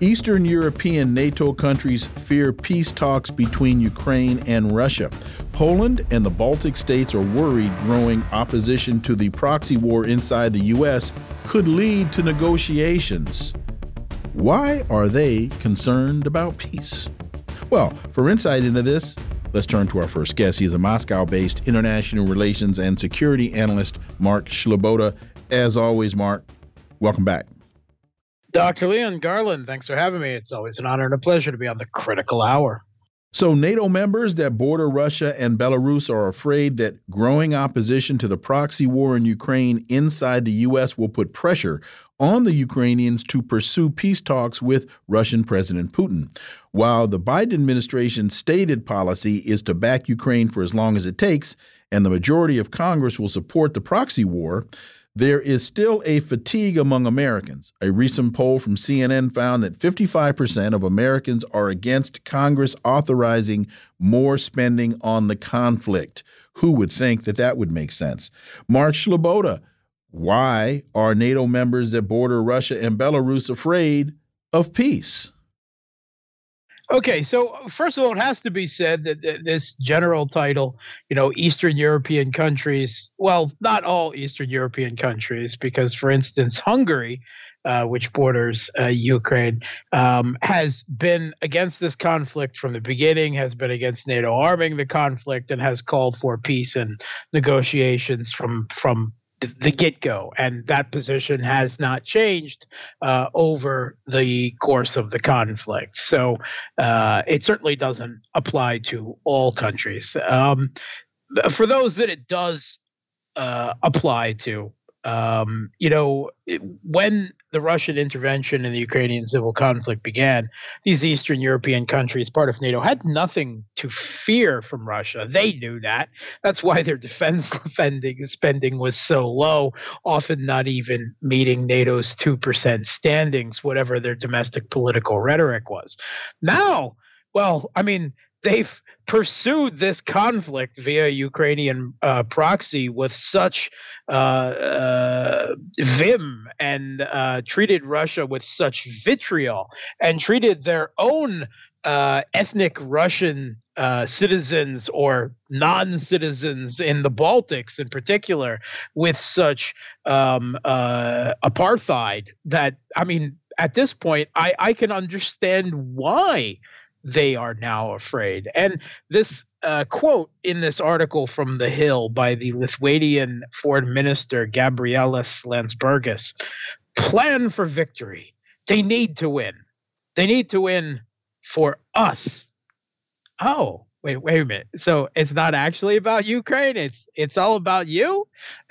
Eastern European NATO countries fear peace talks between Ukraine and Russia. Poland and the Baltic states are worried growing opposition to the proxy war inside the U.S. could lead to negotiations. Why are they concerned about peace? Well, for insight into this, let's turn to our first guest. He's a Moscow based international relations and security analyst, Mark Sleboda. As always, Mark, welcome back. Dr. Leon Garland, thanks for having me. It's always an honor and a pleasure to be on the critical hour. So, NATO members that border Russia and Belarus are afraid that growing opposition to the proxy war in Ukraine inside the U.S. will put pressure on the Ukrainians to pursue peace talks with Russian President Putin. While the Biden administration's stated policy is to back Ukraine for as long as it takes, and the majority of Congress will support the proxy war, there is still a fatigue among Americans. A recent poll from CNN found that 55% of Americans are against Congress authorizing more spending on the conflict. Who would think that that would make sense? Mark Sleboda, why are NATO members that border Russia and Belarus afraid of peace? Okay, so first of all, it has to be said that this general title, you know, Eastern European countries, well, not all Eastern European countries, because for instance, Hungary, uh, which borders uh, Ukraine, um, has been against this conflict from the beginning, has been against NATO arming the conflict, and has called for peace and negotiations from from the get go, and that position has not changed uh, over the course of the conflict. So uh, it certainly doesn't apply to all countries. Um, for those that it does uh, apply to, um, you know, when the Russian intervention in the Ukrainian civil conflict began, these Eastern European countries, part of NATO, had nothing to fear from Russia. They knew that. That's why their defense spending, spending was so low, often not even meeting NATO's 2% standings, whatever their domestic political rhetoric was. Now, well, I mean, they've pursued this conflict via Ukrainian uh, proxy with such uh, uh, vim and uh, treated Russia with such vitriol and treated their own uh, ethnic Russian uh, citizens or non citizens in the Baltics in particular with such um, apartheid that, I mean, at this point, I, I can understand why they are now afraid. And this uh, quote in this article from The Hill by the Lithuanian foreign minister Gabrielius Landsbergis plan for victory. They need to win. They need to win for us. Oh, wait, wait a minute. So it's not actually about Ukraine. It's it's all about you.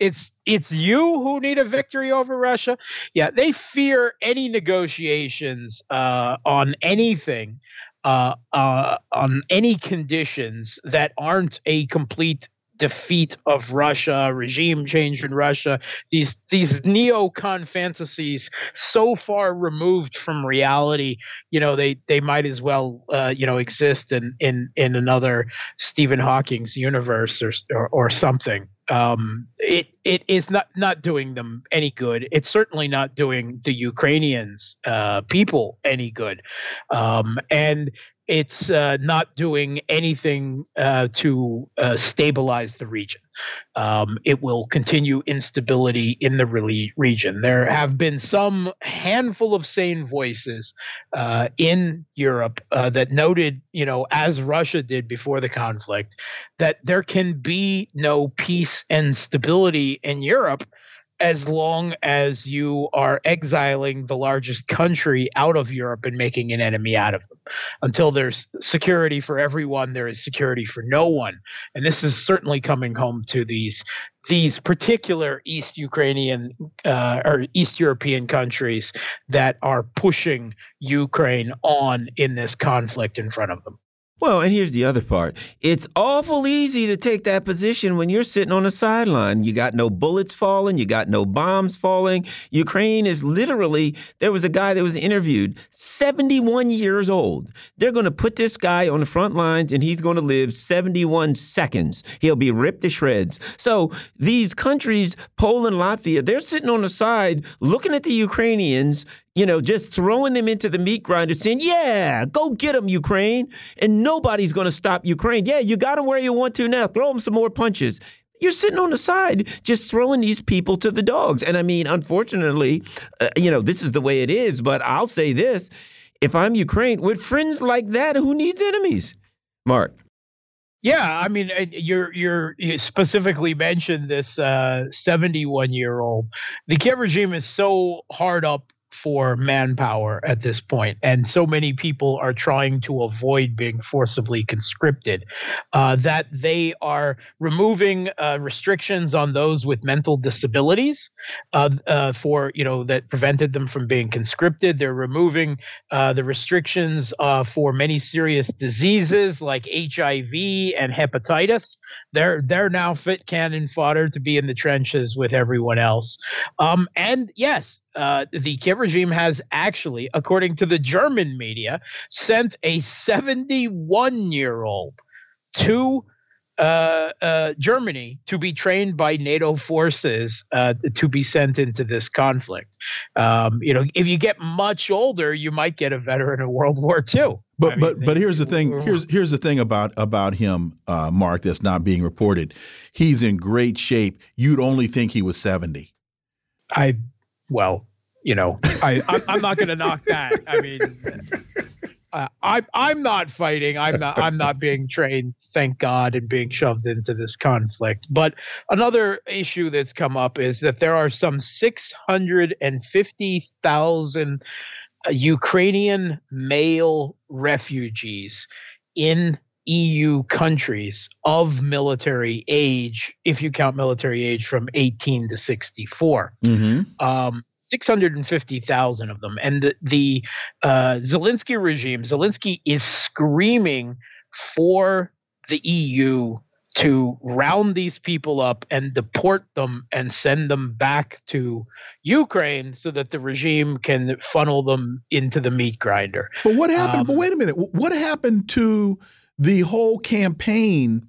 it's it's you who need a victory over Russia. Yeah, they fear any negotiations uh, on anything. Uh, uh, on any conditions that aren't a complete defeat of Russia, regime change in Russia, these these neocon fantasies so far removed from reality, you know, they they might as well uh, you know exist in in in another Stephen Hawking's universe or or, or something. Um, it it is not not doing them any good. It's certainly not doing the Ukrainians uh, people any good. Um, and it's uh, not doing anything uh, to uh, stabilize the region. Um, it will continue instability in the re- region. There have been some handful of sane voices uh, in Europe uh, that noted, you know, as Russia did before the conflict, that there can be no peace and stability in Europe as long as you are exiling the largest country out of Europe and making an enemy out of them. Until there's security for everyone, there is security for no one. And this is certainly coming home to these these particular East Ukrainian uh, or East European countries that are pushing Ukraine on in this conflict in front of them. Well, and here's the other part. It's awful easy to take that position when you're sitting on the sideline. You got no bullets falling, you got no bombs falling. Ukraine is literally, there was a guy that was interviewed, 71 years old. They're going to put this guy on the front lines and he's going to live 71 seconds. He'll be ripped to shreds. So these countries, Poland, Latvia, they're sitting on the side looking at the Ukrainians, you know, just throwing them into the meat grinder, saying, "Yeah, go get them, Ukraine," and nobody's going to stop Ukraine. Yeah, you got them where you want to now. Throw them some more punches. You're sitting on the side, just throwing these people to the dogs. And I mean, unfortunately, uh, you know, this is the way it is. But I'll say this: if I'm Ukraine, with friends like that, who needs enemies? Mark. Yeah, I mean, you're you're you specifically mentioned this 71 uh, year old. The Kiev regime is so hard up for manpower at this point, and so many people are trying to avoid being forcibly conscripted uh, that they are removing uh, restrictions on those with mental disabilities uh, uh for you know that prevented them from being conscripted. They're removing uh, the restrictions uh, for many serious diseases like HIV and hepatitis. They're they're now fit cannon fodder to be in the trenches with everyone else. Um, and yes, uh, the Kiev regime has actually, according to the German media, sent a 71 year old to uh, uh, Germany to be trained by NATO forces uh, to be sent into this conflict. Um, you know, if you get much older, you might get a veteran of World War II. But I mean, but but here's the thing. Here's here's the thing about about him, uh, Mark. That's not being reported. He's in great shape. You'd only think he was seventy. I well, you know, I I'm, not going to knock that. I mean, uh, I I'm not fighting. I'm not I'm not being trained. Thank God, and being shoved into this conflict. But another issue that's come up is that there are some six hundred and fifty thousand uh, Ukrainian male refugees in EU countries of military age, if you count military age from 18 to 64. Mm-hmm. Um, 650,000 of them. And the, the uh, Zelensky regime, Zelensky is screaming for the EU to round these people up and deport them and send them back to Ukraine so that the regime can funnel them into the meat grinder. But what happened? Um, but wait a minute. What happened to the whole campaign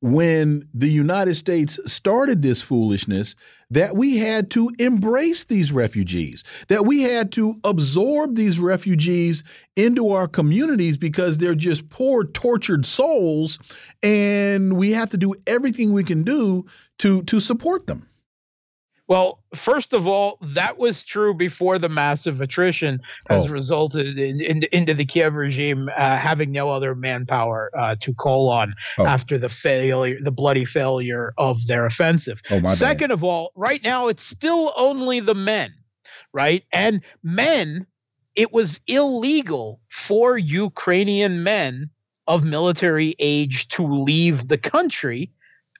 when the United States started this foolishness that we had to embrace these refugees, that we had to absorb these refugees into our communities because they're just poor, tortured souls, and we have to do everything we can do to to support them. Well, first of all, that was true before the massive attrition has oh. resulted in, in, into the Kiev regime uh, having no other manpower uh, to call on oh. after the failure, the bloody failure of their offensive. Oh, Second bad. of all, right now it's still only the men, right? And men, it was illegal for Ukrainian men of military age to leave the country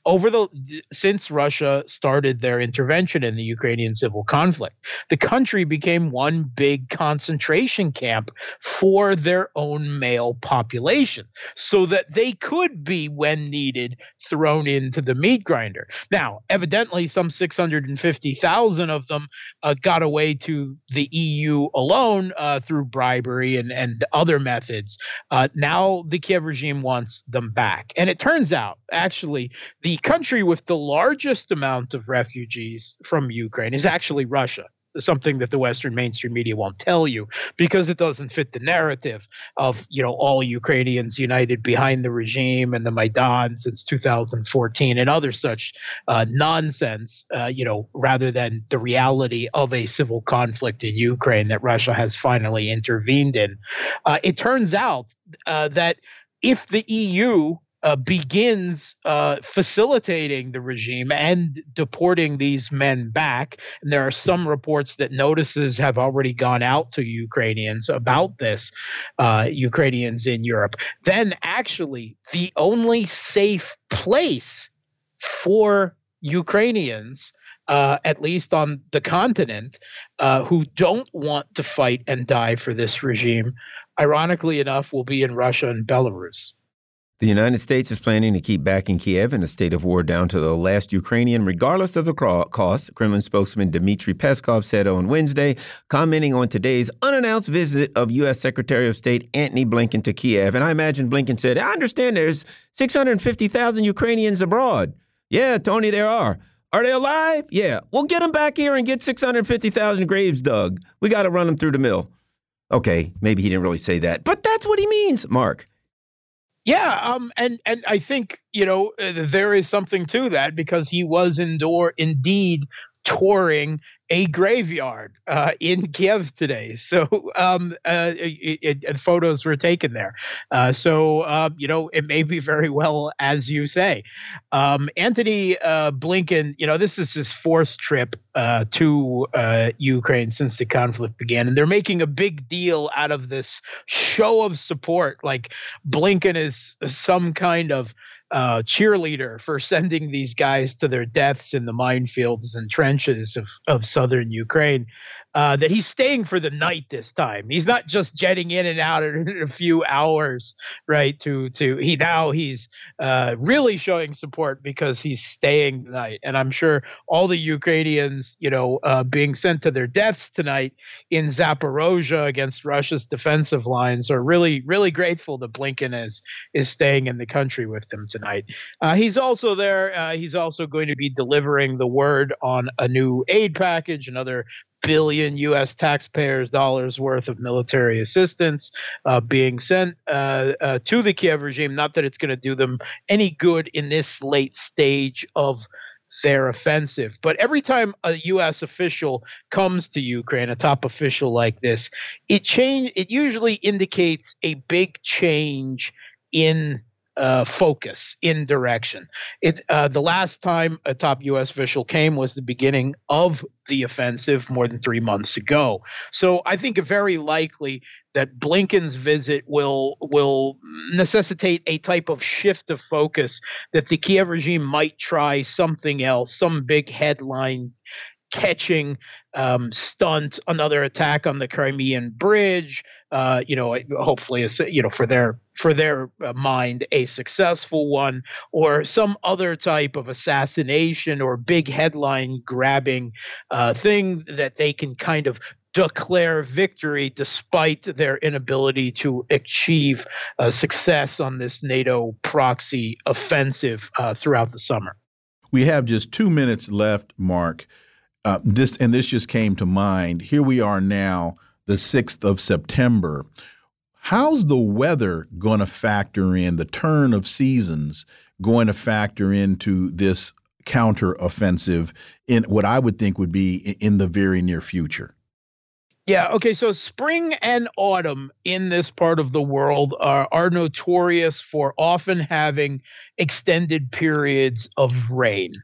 over the since Russia started their intervention in the Ukrainian civil conflict, the country became one big concentration camp for their own male population, so that they could be, when needed, thrown into the meat grinder. Now, evidently, some 650,000 of them uh, got away to the EU alone uh, through bribery and and other methods. Uh, now the Kiev regime wants them back, and it turns out actually the the country with the largest amount of refugees from Ukraine is actually Russia. Something that the Western mainstream media won't tell you because it doesn't fit the narrative of you know all Ukrainians united behind the regime and the Maidan since 2014 and other such uh, nonsense. Uh, you know, rather than the reality of a civil conflict in Ukraine that Russia has finally intervened in. Uh, it turns out uh, that if the EU uh, begins uh, facilitating the regime and deporting these men back. And there are some reports that notices have already gone out to Ukrainians about this, uh, Ukrainians in Europe. Then, actually, the only safe place for Ukrainians uh, at least on the continent, uh, who don't want to fight and die for this regime, ironically enough, will be in Russia and Belarus. The United States is planning to keep backing Kiev in a state of war down to the last Ukrainian, regardless of the cost, Kremlin spokesman Dmitry Peskov said on Wednesday, commenting on today's unannounced visit of U.S. Secretary of State Antony Blinken to Kiev. And I imagine Blinken said, I understand there's 650,000 Ukrainians abroad. Yeah, Tony, there are. Are they alive? Yeah. We'll get them back here and get 650,000 graves dug. We got to run them through the mill. Okay, maybe he didn't really say that, but that's what he means, Mark. Yeah, um, and and I think you know uh, there is something to that because he was indoor indeed touring a graveyard uh, in Kiev today. So um, uh, it, it, photos were taken there. Uh, so uh, you know it may be very well as you say. Um, Antony uh, Blinken, you know this is his fourth trip uh, to Ukraine since the conflict began, and they're making a big deal out of this show of support. Like Blinken is some kind of uh, cheerleader for sending these guys to their deaths in the minefields and trenches of, of southern Ukraine uh, that he's staying for the night this time. He's not just jetting in and out in a few hours, right? To to he now he's uh, really showing support because he's staying tonight, and I'm sure all the Ukrainians, you know, uh, being sent to their deaths tonight in Zaporozhye against Russia's defensive lines are really really grateful that Blinken is is staying in the country with them tonight. Uh, he's also there. Uh, he's also going to be delivering the word on a new aid package, another billion U.S. taxpayers' dollars worth of military assistance uh, being sent uh, uh, to the Kiev regime. Not that it's going to do them any good in this late stage of their offensive. But every time a U.S. official comes to Ukraine, a top official like this, it change. It usually indicates a big change in uh, focus in direction. It uh, the last time a top U.S. official came was the beginning of the offensive more than three months ago. So I think very likely that Blinken's visit will will necessitate a type of shift of focus that the Kiev regime might try something else, some big headline catching um, stunt, another attack on the Crimean Bridge. Uh, you know, hopefully, a, you know, for their for their uh, mind, a successful one, or some other type of assassination or big headline grabbing uh, thing that they can kind of declare victory despite their inability to achieve uh, success on this NATO proxy offensive uh, throughout the summer. We have just two minutes left, Mark. Uh, this and this just came to mind. Here we are now, the sixth of September. How's the weather going to factor in the turn of seasons? Going to factor into this counteroffensive in what I would think would be in the very near future. Yeah. Okay. So spring and autumn in this part of the world are, are notorious for often having extended periods of rain,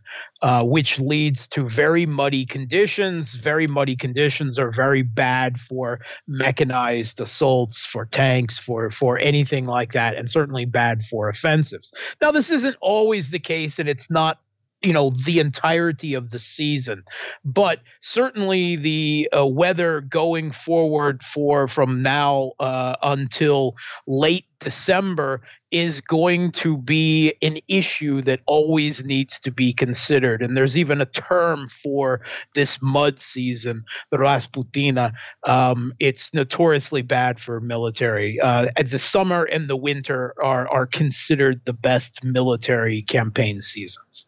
uh, which leads to very muddy conditions. Very muddy conditions are very bad for mechanized assaults, for tanks, for for anything like that, and certainly bad for offensives. Now, this isn't always the case, and it's not you know the entirety of the season. But certainly the uh, weather going forward for from now uh, until late december is going to be an issue that always needs to be considered. And there's even a term for this mud season the rasputitsa. Um, it's notoriously bad for military. Uh, the summer and the winter are are considered the best military campaign seasons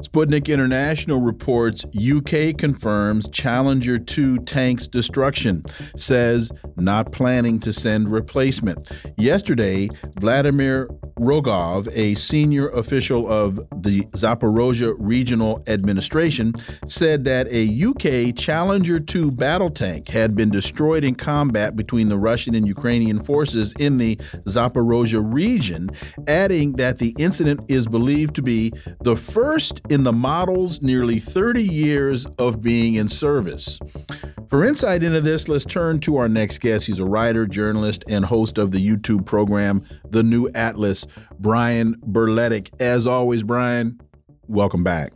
Sputnik International reports UK confirms Challenger 2 tank's destruction, says not planning to send replacement. Yesterday, Vladimir Rogov, a senior official of the Zaporozhye Regional Administration, said that a UK Challenger 2 battle tank had been destroyed in combat between the Russian and Ukrainian forces in the Zaporozhye region, adding that the incident is believed to be the first in the model's nearly 30 years of being in service. For insight into this, let's turn to our next guest. He's a writer, journalist, and host of the YouTube program, The New Atlas, Brian Berletic. As always, Brian, welcome back.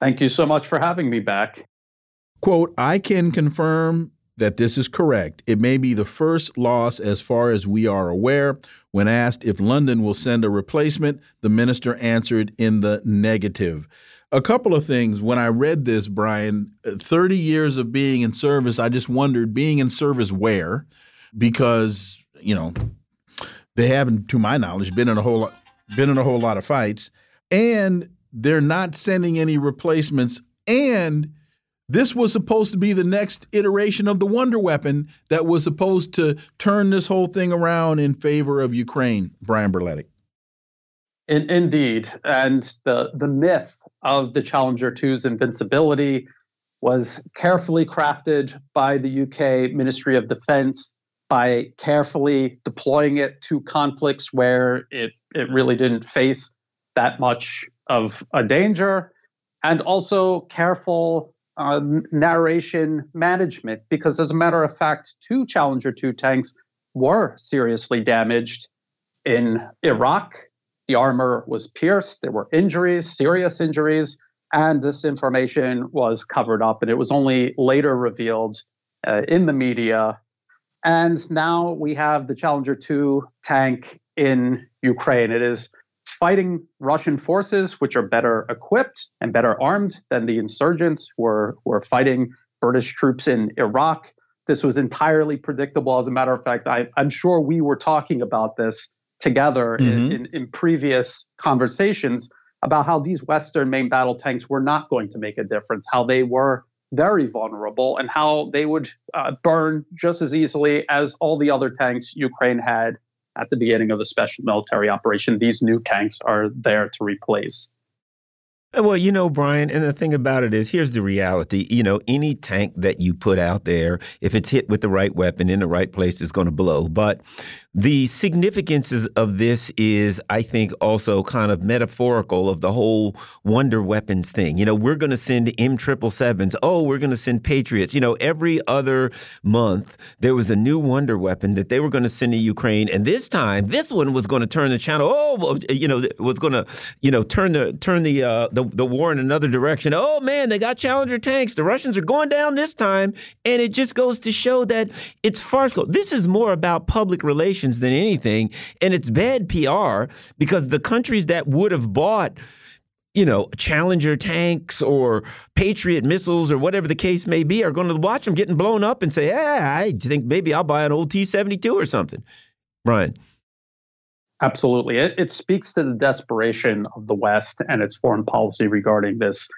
Thank you so much for having me back. Quote, I can confirm that this is correct. It may be the first loss as far as we are aware. When asked if London will send a replacement, the minister answered in the negative. A couple of things. When I read this, Brian, 30 years of being in service, I just wondered being in service where? Because, you know, they haven't, to my knowledge, been in a whole lot, been in a whole lot of fights. And they're not sending any replacements. And this was supposed to be the next iteration of the Wonder Weapon that was supposed to turn this whole thing around in favor of Ukraine. Brian Berletic. In, indeed, and the the myth of the Challenger 2's invincibility was carefully crafted by the UK Ministry of Defense by carefully deploying it to conflicts where it, it really didn't face that much of a danger, and also careful uh, narration management because, as a matter of fact, two Challenger 2 tanks were seriously damaged in Iraq. The armor was pierced, there were injuries, serious injuries, and this information was covered up. And it was only later revealed uh, in the media. And now we have the Challenger 2 tank in Ukraine. It is fighting Russian forces, which are better equipped and better armed than the insurgents who were, were fighting British troops in Iraq. This was entirely predictable. As a matter of fact, I, am sure we were talking about this together mm-hmm. in, in, in previous conversations about how these Western main battle tanks were not going to make a difference, how they were very vulnerable, and how they would uh, burn just as easily as all the other tanks Ukraine had at the beginning of the special military operation. These new tanks are there to replace. Well, you know, Brian, and the thing about it is here's the reality. You know, any tank that you put out there, if it's hit with the right weapon in the right place, is going to blow. But the significance of this is, I think, also kind of metaphorical of the whole wonder weapons thing. You know, we're going to send M triple sevens. Oh, we're going to send Patriots. You know, every other month there was a new wonder weapon that they were going to send to Ukraine, and this time, this one was going to turn the channel. Oh, you know, was going to, you know, turn the turn the, uh, the the war in another direction. Oh man, they got Challenger tanks. The Russians are going down this time, and it just goes to show that it's farcical. This is more about public relations than anything. And it's bad PR because the countries that would have bought you know, Challenger tanks or Patriot missiles or whatever the case may be are going to watch them getting blown up and say, "Yeah, I think maybe I'll buy an old T-72 or something." Brian. Absolutely. It, it speaks to the desperation of the West and its foreign policy regarding this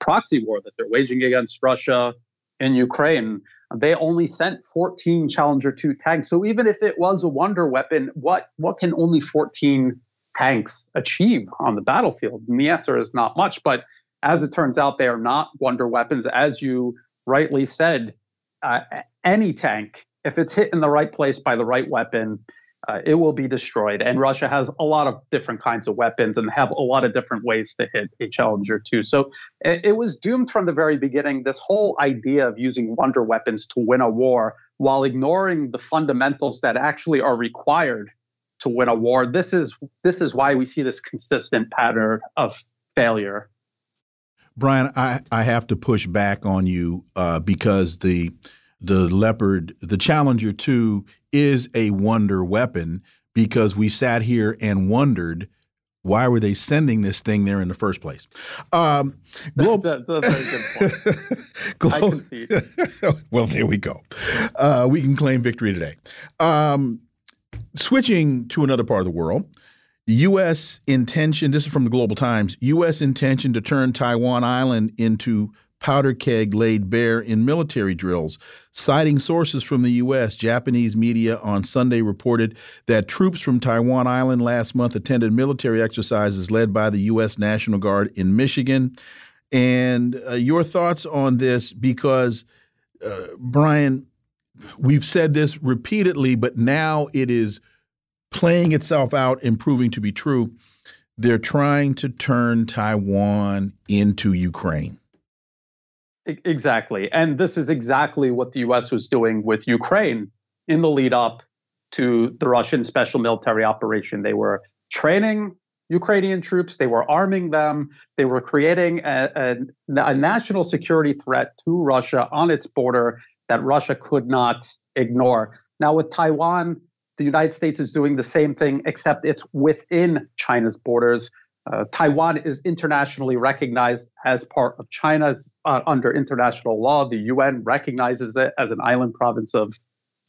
proxy war that they're waging against Russia in Ukraine. They only sent 14 Challenger 2 tanks. So even if it was a wonder weapon, what what can only 14 tanks achieve on the battlefield? And the answer is not much. But as it turns out, they are not wonder weapons. As you rightly said, uh, any tank, if it's hit in the right place by the right weapon, uh, it will be destroyed. And Russia has a lot of different kinds of weapons and have a lot of different ways to hit a Challenger 2. So it, it, was doomed from the very beginning. This whole idea of using wonder weapons to win a war while ignoring the fundamentals that actually are required to win a war. This is this is why we see this consistent pattern of failure. Brian, I, I have to push back on you uh, because the the Leopard, the Challenger 2 is a wonder weapon because we sat here and wondered why were they sending this thing there in the first place? Um, that's, a, that's, a, very good point. I concede. well, there we go. Uh, we can claim victory today. Um, switching to another part of the world, U.S. intention. This is from the Global Times. U.S. intention to turn Taiwan Island into powder keg laid bare in military drills. Citing sources from the U.S., Japanese media on Sunday reported that troops from Taiwan Island last month attended military exercises led by the U.S. National Guard in Michigan. And uh, your thoughts on this, because, uh, Brian, we've said this repeatedly, but now it is playing itself out and proving to be true. They're trying to turn Taiwan into Ukraine. Exactly. And this is exactly what the US was doing with Ukraine in the lead up to the Russian special military operation. They were training Ukrainian troops, they were arming them, they were creating a, a, a, national security threat to Russia on its border that Russia could not ignore. Now, with Taiwan, the United States is doing the same thing, except it's within China's borders. Uh, Taiwan is internationally recognized as part of China's uh, under international law. The UN recognizes it as an island province of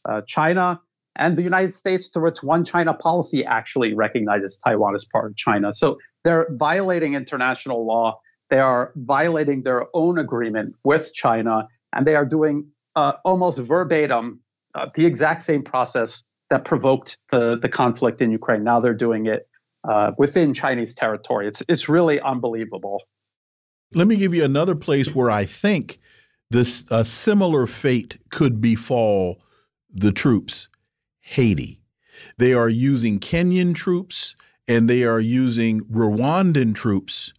uh, China. And the United States, through its one China policy, actually recognizes Taiwan as part of China. So they're violating international law. They are violating their own agreement with China. And they are doing uh, almost verbatim uh, the exact same process that provoked the, the conflict in Ukraine. Now they're doing it uh, within Chinese territory. It's it's really unbelievable. Let me give you another place where I think this a similar fate could befall the troops. Haiti. They are using Kenyan troops and they are using Rwandan troops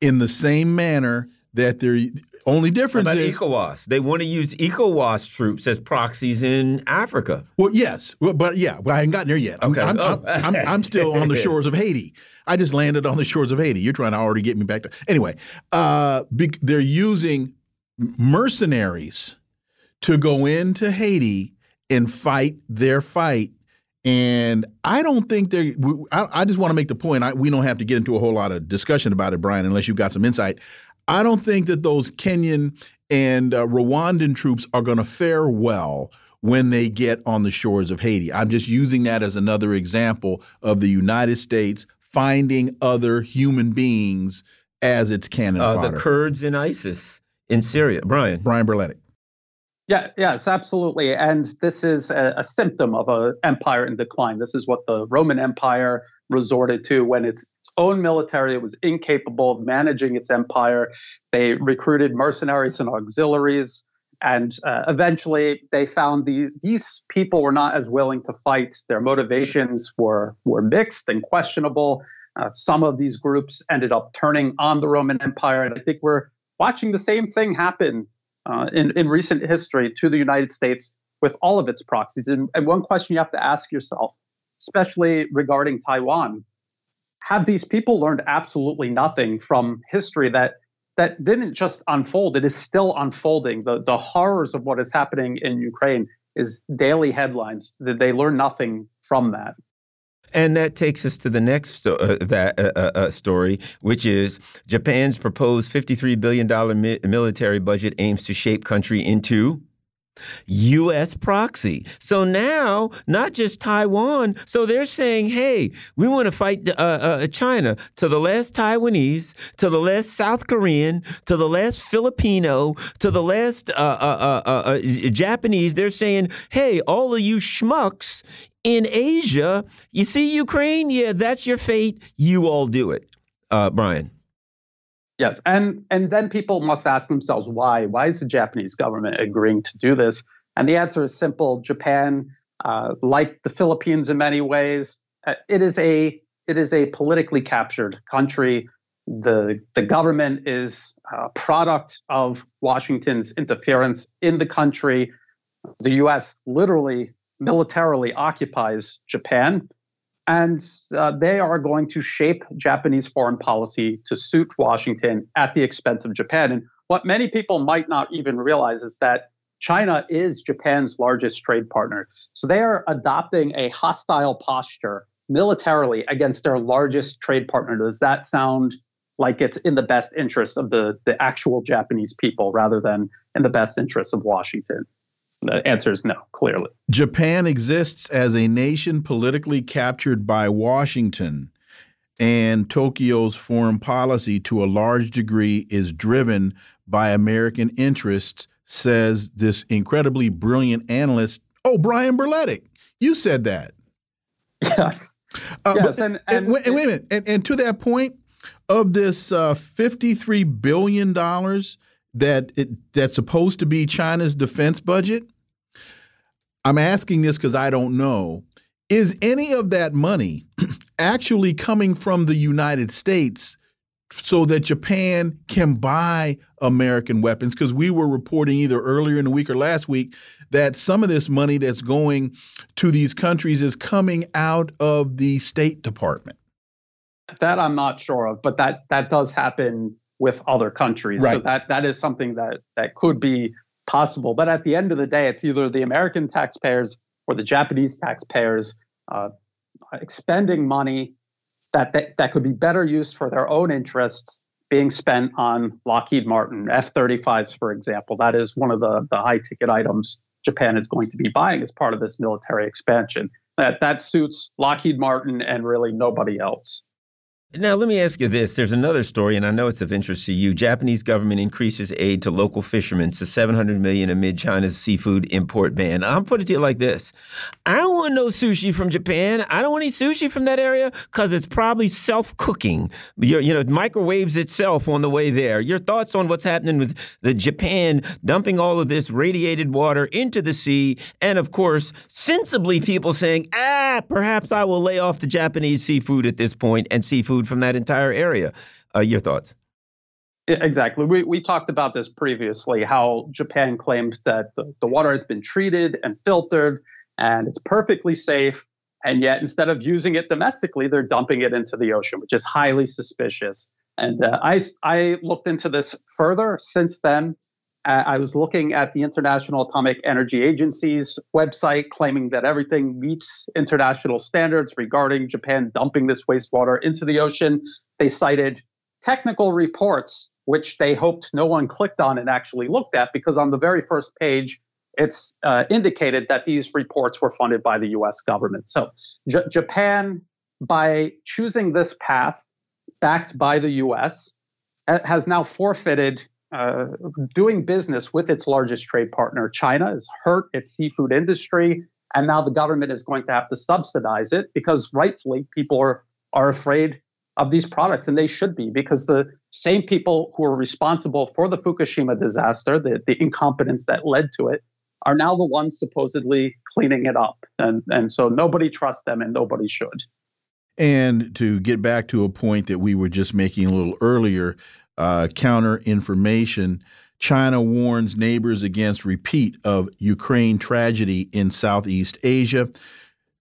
in the same manner that they're only difference about is ECOWAS. They want to use ECOWAS troops as proxies in Africa. Well, yes, well, but yeah, but I haven't gotten there yet. I'm, okay. I'm, oh. I'm, I'm, I'm, still on the shores of Haiti. I just landed on the shores of Haiti. You're trying to already get me back to anyway. Uh, they're using mercenaries to go into Haiti and fight their fight. And I don't think they. I, I just want to make the point. I, we don't have to get into a whole lot of discussion about it, Brian, unless you've got some insight. I don't think that those Kenyan and uh, Rwandan troops are going to fare well when they get on the shores of Haiti. I'm just using that as another example of the United States finding other human beings as its cannon uh, fodder. The Kurds in ISIS in Syria. Brian. Brian Berletic. Yeah, yes, absolutely. And this is a, a symptom of an empire in decline. This is what the Roman Empire resorted to when its own military It was incapable of managing its empire. They recruited mercenaries and auxiliaries. And uh, eventually, they found these these people were not as willing to fight. Their motivations were were mixed and questionable. Uh, some of these groups ended up turning on the Roman Empire, and I think we're watching the same thing happen uh, in in recent history to the United States with all of its proxies. And, and one question you have to ask yourself, especially regarding Taiwan, have these people learned absolutely nothing from history that that didn't just unfold. It is still unfolding. The the horrors of what is happening in ukraine is daily headlines. That they learn nothing from that. And that takes us to the next uh, that uh, uh, uh, story, which is Japan's proposed $53 billion mi military budget aims to shape country into U.S. proxy. So now, not just Taiwan. So they're saying, hey, we want to fight uh, uh, China to the last Taiwanese, to the last South Korean, to the last Filipino, to the last uh, uh, uh, uh Japanese. They're saying, hey, all of you schmucks in Asia, you see Ukraine? Yeah, that's your fate. You all do it. Brian. Yes, and and then people must ask themselves why. Why is the Japanese government agreeing to do this? And the answer is simple. Japan, uh, like the Philippines in many ways, uh, it is a it is a politically captured country. The the government is a product of Washington's interference in the country. The U.S. literally militarily occupies Japan and uh, they are going to shape Japanese foreign policy to suit Washington at the expense of Japan. And what many people might not even realize is that China is Japan's largest trade partner. So they are adopting a hostile posture militarily against their largest trade partner. Does that sound like it's in the best interest of the, the actual Japanese people rather than in the best interest of Washington? The answer is no, clearly. Japan exists as a nation politically captured by Washington, and Tokyo's foreign policy, to a large degree, is driven by American interests, says this incredibly brilliant analyst. Oh, Brian Berletic, you said that. Yes. Uh, yes, but, and, and, and, wait, wait, a minute. And, and, to that point, of this uh, fifty-three billion dollars that it, that's supposed to be China's defense budget, I'm asking this because I don't know. Is any of that money actually coming from the United States so that Japan can buy American weapons? Because we were reporting either earlier in the week or last week that some of this money that's going to these countries is coming out of the State Department. That I'm not sure of, but that that does happen with other countries. Right. So that that is something that that could be possible. But at the end of the day, it's either the American taxpayers or the Japanese taxpayers uh, expending money that, that that could be better used for their own interests being spent on Lockheed Martin F-35s, for example. That is one of the the high ticket items Japan is going to be buying as part of this military expansion. That that suits Lockheed Martin and really nobody else. Now, let me ask you this. There's another story, and I know it's of interest to you. Japanese government increases aid to local fishermen to 700 million amid China's seafood import ban. I'll put it to you like this. I don't want no sushi from Japan. I don't want any sushi from that area because it's probably self-cooking. You know, microwaves itself on the way there. Your thoughts on what's happening with the Japan dumping all of this radiated water into the sea, and of course, sensibly people saying, ah, perhaps I will lay off the Japanese seafood at this point and seafood food from that entire area. Uh, your thoughts? Exactly. We, we talked about this previously how Japan claimed that the, the water has been treated and filtered and it's perfectly safe. And yet, instead of using it domestically, they're dumping it into the ocean, which is highly suspicious. And uh, I, I looked into this further since then. Uh, I was looking at the International Atomic Energy Agency's website claiming that everything meets international standards regarding Japan dumping this wastewater into the ocean. They cited technical reports, which they hoped no one clicked on and actually looked at, because on the very first page, it's uh, indicated that these reports were funded by the US government. So J- Japan, by choosing this path backed by the US, has now forfeited uh, doing business with its largest trade partner, China, has hurt its seafood industry. And now the government is going to have to subsidize it because rightfully people are, are afraid of these products, and they should be because the same people who are responsible for the Fukushima disaster, the, the incompetence that led to it, are now the ones supposedly cleaning it up. And, and so nobody trusts them and nobody should. And to get back to a point that we were just making a little earlier, uh, counter information. China warns neighbors against repeat of Ukraine tragedy in Southeast Asia.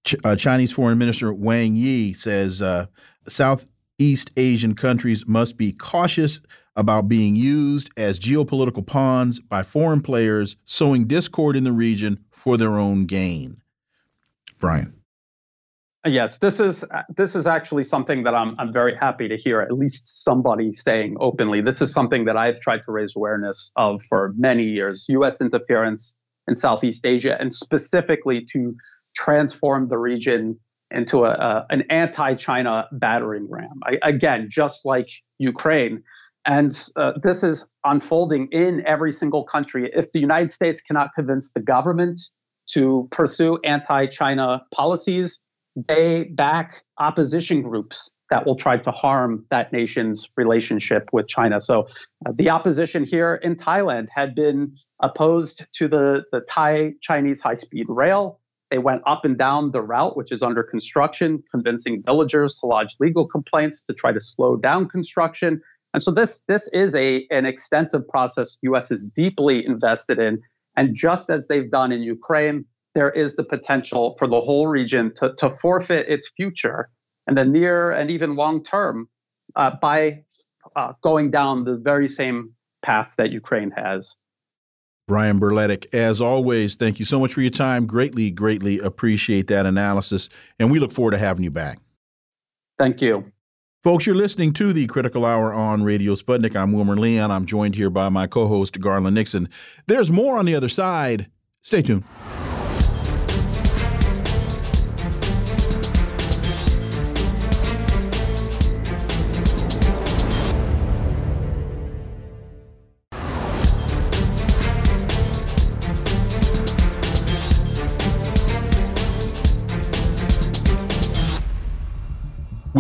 Ch uh, Chinese Foreign Minister Wang Yi says uh, Southeast Asian countries must be cautious about being used as geopolitical pawns by foreign players sowing discord in the region for their own gain. Brian. Yes, this is this is actually something that I'm I'm very happy to hear at least somebody saying openly. This is something that I've tried to raise awareness of for many years. US interference in Southeast Asia and specifically to transform the region into a, a an anti-China battering ram. I, again, just like Ukraine. And uh, this is unfolding in every single country. If the United States cannot convince the government to pursue anti China policies, they back opposition groups that will try to harm that nation's relationship with China. So uh, the opposition here in Thailand had been opposed to the, the Thai Chinese high speed rail. They went up and down the route, which is under construction, convincing villagers to lodge legal complaints to try to slow down construction. And so this, this is a, an extensive process U.S. is deeply invested in. And just as they've done in Ukraine, there is the potential for the whole region to, to forfeit its future in the near and even long term uh, by uh, going down the very same path that Ukraine has. Brian Berletic, as always, thank you so much for your time. Greatly, greatly appreciate that analysis. And we look forward to having you back. Thank you. Folks, you're listening to the Critical Hour on Radio Sputnik. I'm Wilmer Leon. I'm joined here by my co host, Garland Nixon. There's more on the other side. Stay tuned.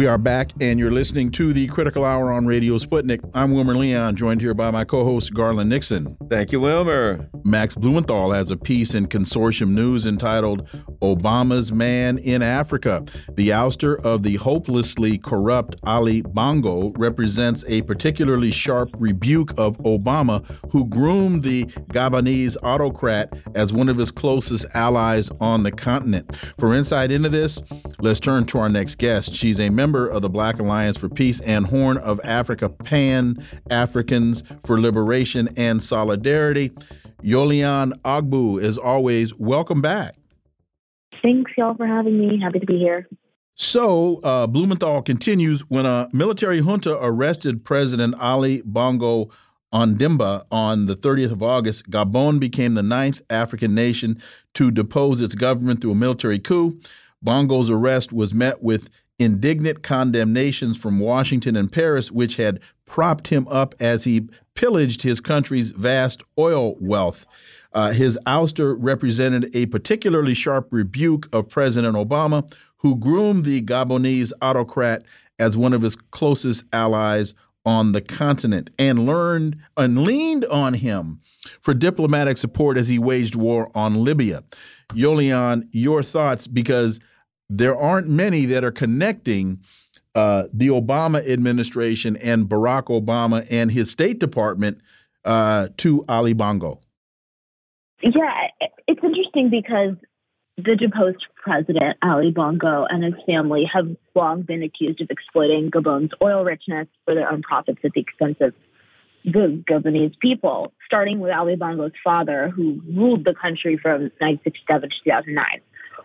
We are back, and you're listening to the Critical Hour on Radio Sputnik. I'm Wilmer Leon, joined here by my co host, Garland Nixon. Thank you, Wilmer. Max Blumenthal has a piece in Consortium News entitled Obama's Man in Africa. The ouster of the hopelessly corrupt Ali Bongo represents a particularly sharp rebuke of Obama, who groomed the Gabonese autocrat as one of his closest allies on the continent. For insight into this, let's turn to our next guest. She's a member of the Black Alliance for Peace and Horn of Africa Pan Africans for Liberation and Solidarity. Yolian Ogbu, as always, welcome back. Thanks, y'all, for having me. Happy to be here. So, uh, Blumenthal continues when a military junta arrested President Ali Bongo Ondimba on the 30th of August, Gabon became the ninth African nation to depose its government through a military coup. Bongo's arrest was met with indignant condemnations from Washington and Paris, which had propped him up as he pillaged his country's vast oil wealth. Uh, his ouster represented a particularly sharp rebuke of President Obama, who groomed the Gabonese autocrat as one of his closest allies on the continent and learned and leaned on him for diplomatic support as he waged war on Libya. Yolian, your thoughts because there aren't many that are connecting uh, the Obama administration and Barack Obama and his State Department uh, to Ali Bongo. Yeah, it's interesting because the deposed president, Ali Bongo, and his family have long been accused of exploiting Gabon's oil richness for their own profits at the expense of the Gabonese people, starting with Ali Bongo's father, who ruled the country from 1967 to 2009.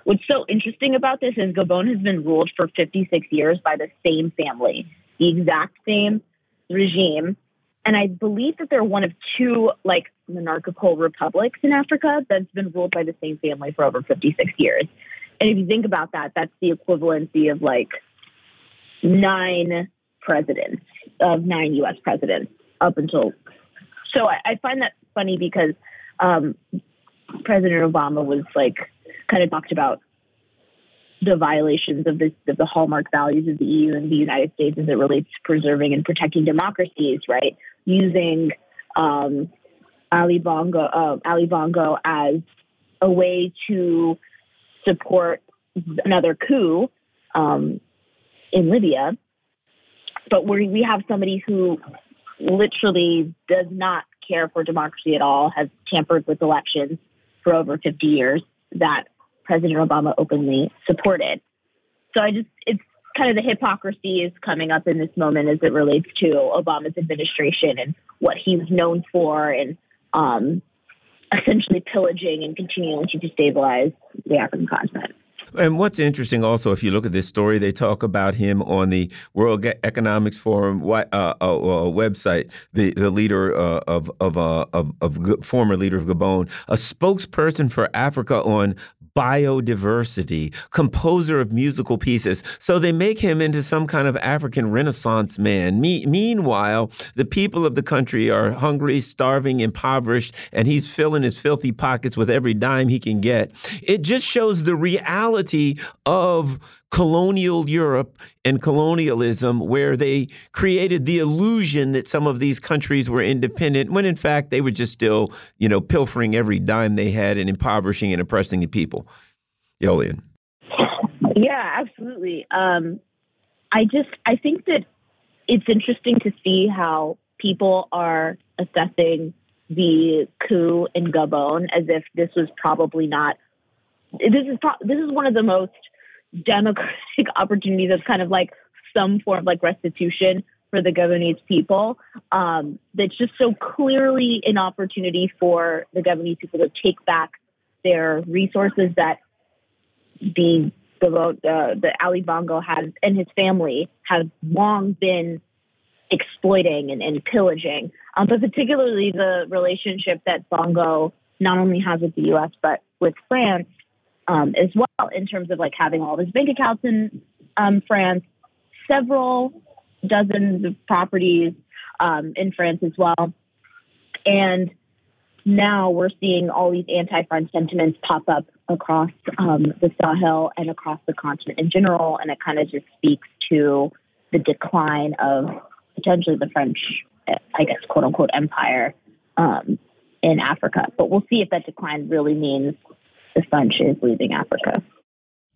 What's so interesting about this is Gabon has been ruled for 56 years by the same family, the exact same regime. And I believe that they're one of two like monarchical republics in Africa that's been ruled by the same family for over 56 years. And if you think about that, that's the equivalency of like nine presidents, of nine US presidents up until. So I, I find that funny because um, President Obama was like kind of talked about the violations of, this, of the hallmark values of the EU and the United States as it relates to preserving and protecting democracies, right? Using um, Ali Bongo, uh, Ali Bongo as a way to support another coup um, in Libya. But we we have somebody who literally does not care for democracy at all, has tampered with elections for over 50 years, that President Obama openly supported. So I just, it's kind of the hypocrisy is coming up in this moment as it relates to Obama's administration and what he was known for and um, essentially pillaging and continuing to destabilize the African continent. And what's interesting also, if you look at this story, they talk about him on the World Economics Forum uh, uh, uh, website. The the leader uh, of of, uh, of of former leader of Gabon, a spokesperson for Africa on biodiversity, composer of musical pieces. So they make him into some kind of African Renaissance man. Me meanwhile, the people of the country are hungry, starving, impoverished, and he's filling his filthy pockets with every dime he can get. It just shows the reality of colonial Europe and colonialism, where they created the illusion that some of these countries were independent, when in fact they were just still, you know, pilfering every dime they had and impoverishing and oppressing the people. Yolian. Yeah, absolutely. Um, I just I think that it's interesting to see how people are assessing the coup in Gabon as if this was probably not. This is pro- this is one of the most democratic opportunities of kind of like some form of like restitution for the Gabonese people. Um, that's just so clearly an opportunity for the Gabonese people to take back their resources that the the uh, the Ali Bongo has and his family have long been exploiting and, and pillaging. Um, but particularly the relationship that Bongo not only has with the U.S. but with France um, as well, in terms of like having all of his bank accounts in um, France, several dozens of properties um, in France as well, and now we're seeing all these anti-French sentiments pop up across um, the Sahel and across the continent in general, and it kind of just speaks to the decline of potentially the French, I guess, quote unquote, empire um, in Africa. But we'll see if that decline really means the French is leaving Africa.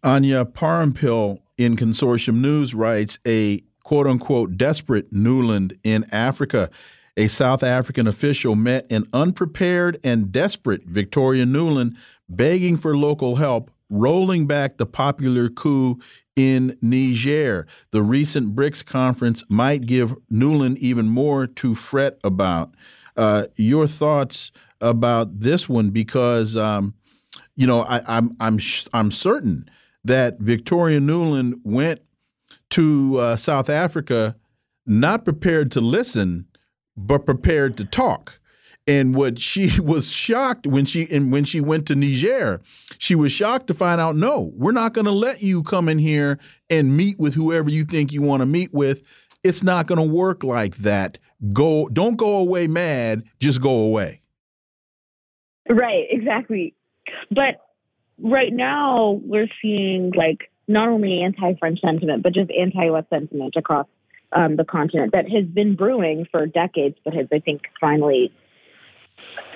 Anya Parampil in Consortium News writes a quote unquote desperate Nuland in Africa. A South African official met an unprepared and desperate Victoria Nuland begging for local help, rolling back the popular coup in Niger. The recent BRICS conference might give Nuland even more to fret about. Uh, your thoughts about this one? Because um, you know, I, I'm I'm I'm certain that Victoria Nuland went to uh, South Africa not prepared to listen, but prepared to talk. And what she was shocked when she and when she went to Niger, she was shocked to find out, no, we're not going to let you come in here and meet with whoever you think you want to meet with. It's not going to work like that. Go, don't go away mad. Just go away. Right, exactly. But right now we're seeing like not only anti-French sentiment, but just anti-U.S. sentiment across um, the continent that has been brewing for decades, but has, I think, finally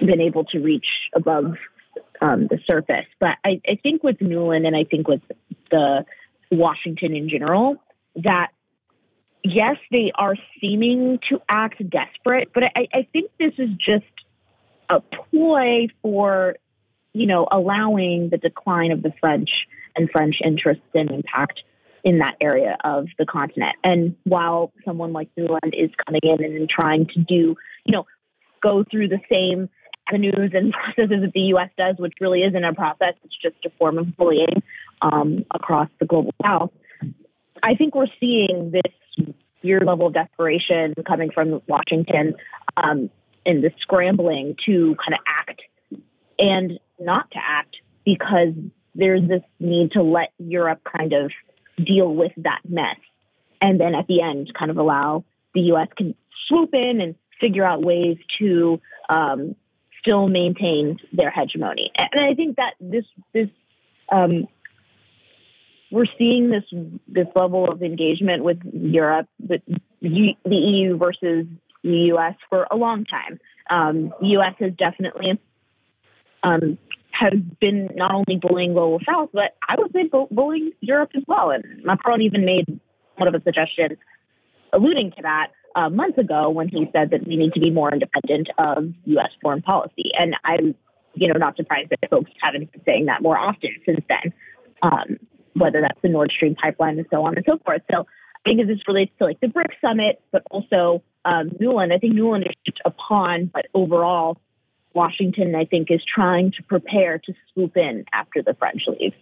been able to reach above um, the surface. But I, I think with Nuland and I think with the Washington in general, that yes, they are seeming to act desperate, but I, I think this is just a ploy for, you know, allowing the decline of the French and French interests and impact in that area of the continent. And while someone like Nuland is coming in and trying to do, you know, go through the same avenues and processes that the U.S. does, which really isn't a process, it's just a form of bullying um, across the global south. I think we're seeing this weird level of desperation coming from Washington um, and the scrambling to kind of act and not to act because there's this need to let Europe kind of deal with that mess. And then at the end, kind of allow the US can swoop in and figure out ways to um, still maintain their hegemony. And I think that this this um, we're seeing this this level of engagement with Europe, with the EU versus the U.S. for a long time. Um, the U.S. has definitely um, has been not only bullying global south, but I would say bullying Europe as well. And Macron even made one of the suggestions alluding to that uh, months ago when he said that we need to be more independent of U.S. foreign policy. And I'm, you know, not surprised that folks haven't been saying that more often since then, um, whether that's the Nord Stream pipeline and so on and so forth. So I think this relates to like the BRICS summit, but also um, Nuland, I think Nuland is a pawn, but overall, Washington, I think, is trying to prepare to swoop in after the French leave,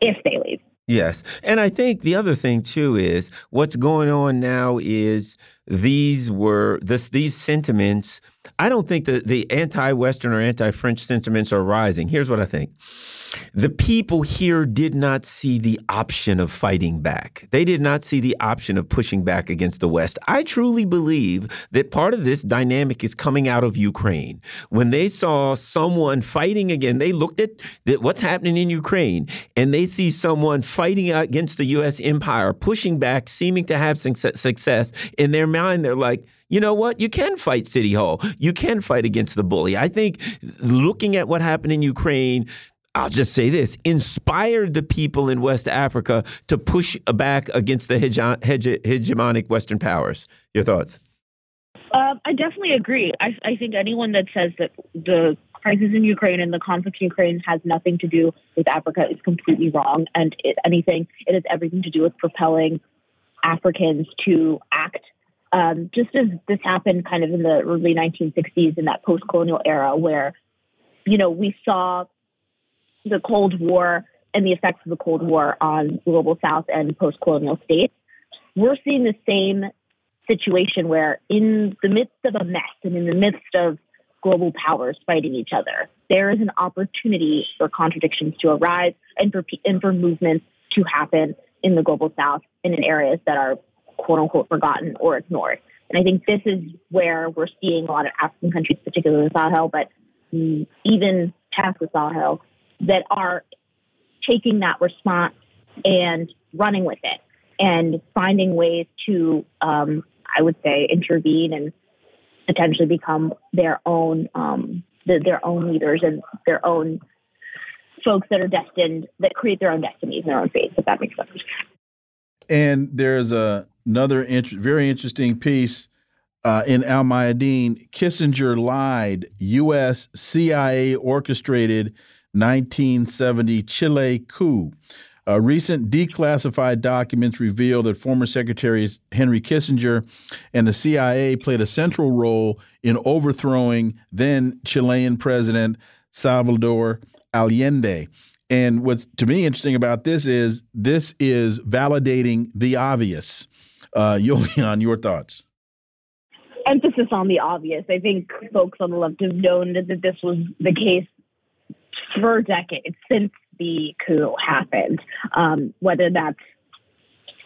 if they leave. Yes. And I think the other thing too is what's going on now is these were this these sentiments I don't think that the anti-Western or anti-French sentiments are rising. Here's what I think. The people here did not see the option of fighting back. They did not see the option of pushing back against the West. I truly believe that part of this dynamic is coming out of Ukraine. When they saw someone fighting again, they looked at what's happening in Ukraine and they see someone fighting against the U.S. empire, pushing back, seeming to have success. In their mind, they're like, you know what? You can fight City Hall. You can fight against the bully. I think looking at what happened in Ukraine, I'll just say this inspired the people in West Africa to push back against the hege hege hegemonic Western powers. Your thoughts? Uh, I definitely agree. I, I think anyone that says that the crisis in Ukraine and the conflict in Ukraine has nothing to do with Africa is completely wrong. And anything, it has everything to do with propelling Africans to act um, just as this happened kind of in the early 1960s in that post-colonial era where, you know, we saw the Cold War and the effects of the Cold War on global South and post-colonial states. We're seeing the same situation where in the midst of a mess and in the midst of global powers fighting each other, there is an opportunity for contradictions to arise and for, and for movements to happen in the global South and in areas that are quote unquote forgotten or ignored. And I think this is where we're seeing a lot of African countries, particularly the Sahel, but even past the Sahel, that are taking that response and running with it and finding ways to, um, I would say, intervene and potentially become their own um, the, their own leaders and their own folks that are destined that create their own destinies and their own fates. If that makes sense. And there's a another int very interesting piece uh, in Al Mayadeen. Kissinger lied. U.S. CIA orchestrated 1970 Chile coup. Uh, recent declassified documents reveal that former Secretary Henry Kissinger and the CIA played a central role in overthrowing then Chilean President Salvador Allende. And what's to me interesting about this is this is validating the obvious. Uh, your thoughts? Emphasis on the obvious. I think folks on the left have known that this was the case for decades since the coup happened. Um, whether that's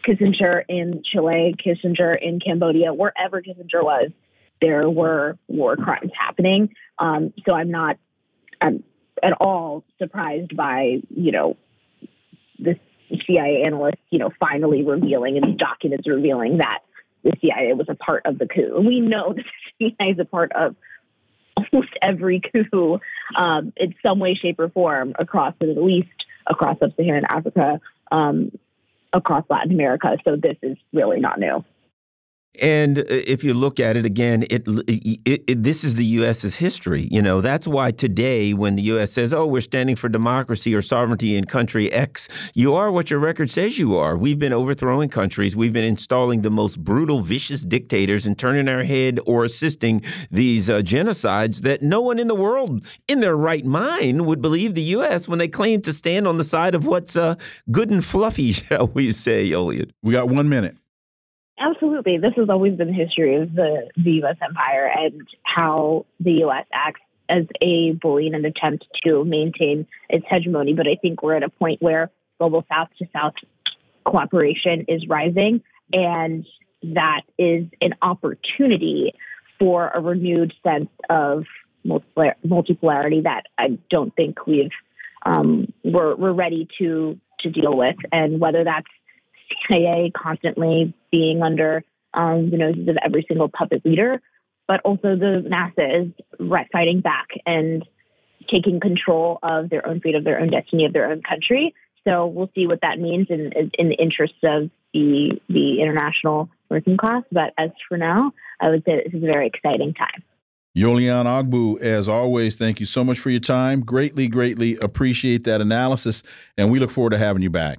Kissinger in Chile, Kissinger in Cambodia, wherever Kissinger was, there were war crimes happening. Um, so I'm not I'm at all surprised by you know this CIA analyst, you know, finally revealing and these documents revealing that the CIA was a part of the coup. We know that the CIA is a part of almost every coup um, in some way, shape, or form across the Middle East, across sub-Saharan Africa, um, across Latin America. So this is really not new. And uh, if you look at it again, it, it, it, this is the U.S.'s history. You know that's why today, when the U.S. says, "Oh, we're standing for democracy or sovereignty in country X," you are what your record says you are. We've been overthrowing countries. We've been installing the most brutal, vicious dictators and turning our head or assisting these uh, genocides that no one in the world, in their right mind, would believe the U.S. when they claim to stand on the side of what's uh, good and fluffy, shall we say, Elliot? We got one minute. Absolutely. This has always been the history of the, the U.S. empire and how the U.S. acts as a bully in an attempt to maintain its hegemony. But I think we're at a point where global South to South cooperation is rising, and that is an opportunity for a renewed sense of multipolarity that I don't think we've um, we're, we're ready to to deal with, and whether that's CIA constantly being under um, the noses of every single puppet leader, but also the masses fighting back and taking control of their own fate, of their own destiny, of their own country. So we'll see what that means in, in the interests of the the international working class. But as for now, I would say this is a very exciting time. Yolian Ogbu, as always, thank you so much for your time. Greatly, greatly appreciate that analysis, and we look forward to having you back.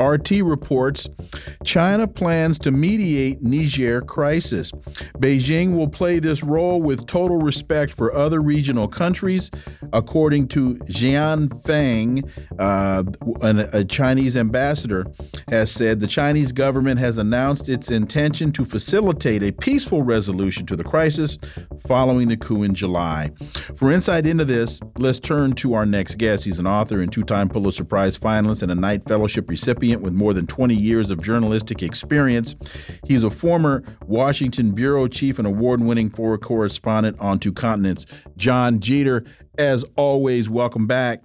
RT reports China plans to mediate Niger crisis. Beijing will play this role with total respect for other regional countries, according to Jiang Feng, uh, a Chinese ambassador, has said the Chinese government has announced its intention to facilitate a peaceful resolution to the crisis following the coup in July. For insight into this, let's turn to our next guest. He's an author and two time Pulitzer Prize finalist and a Knight Fellowship recipient with more than 20 years of journalistic experience. He's a former Washington bureau chief and award winning foreign correspondent on two continents. Jon Jeter, as always, welcome back.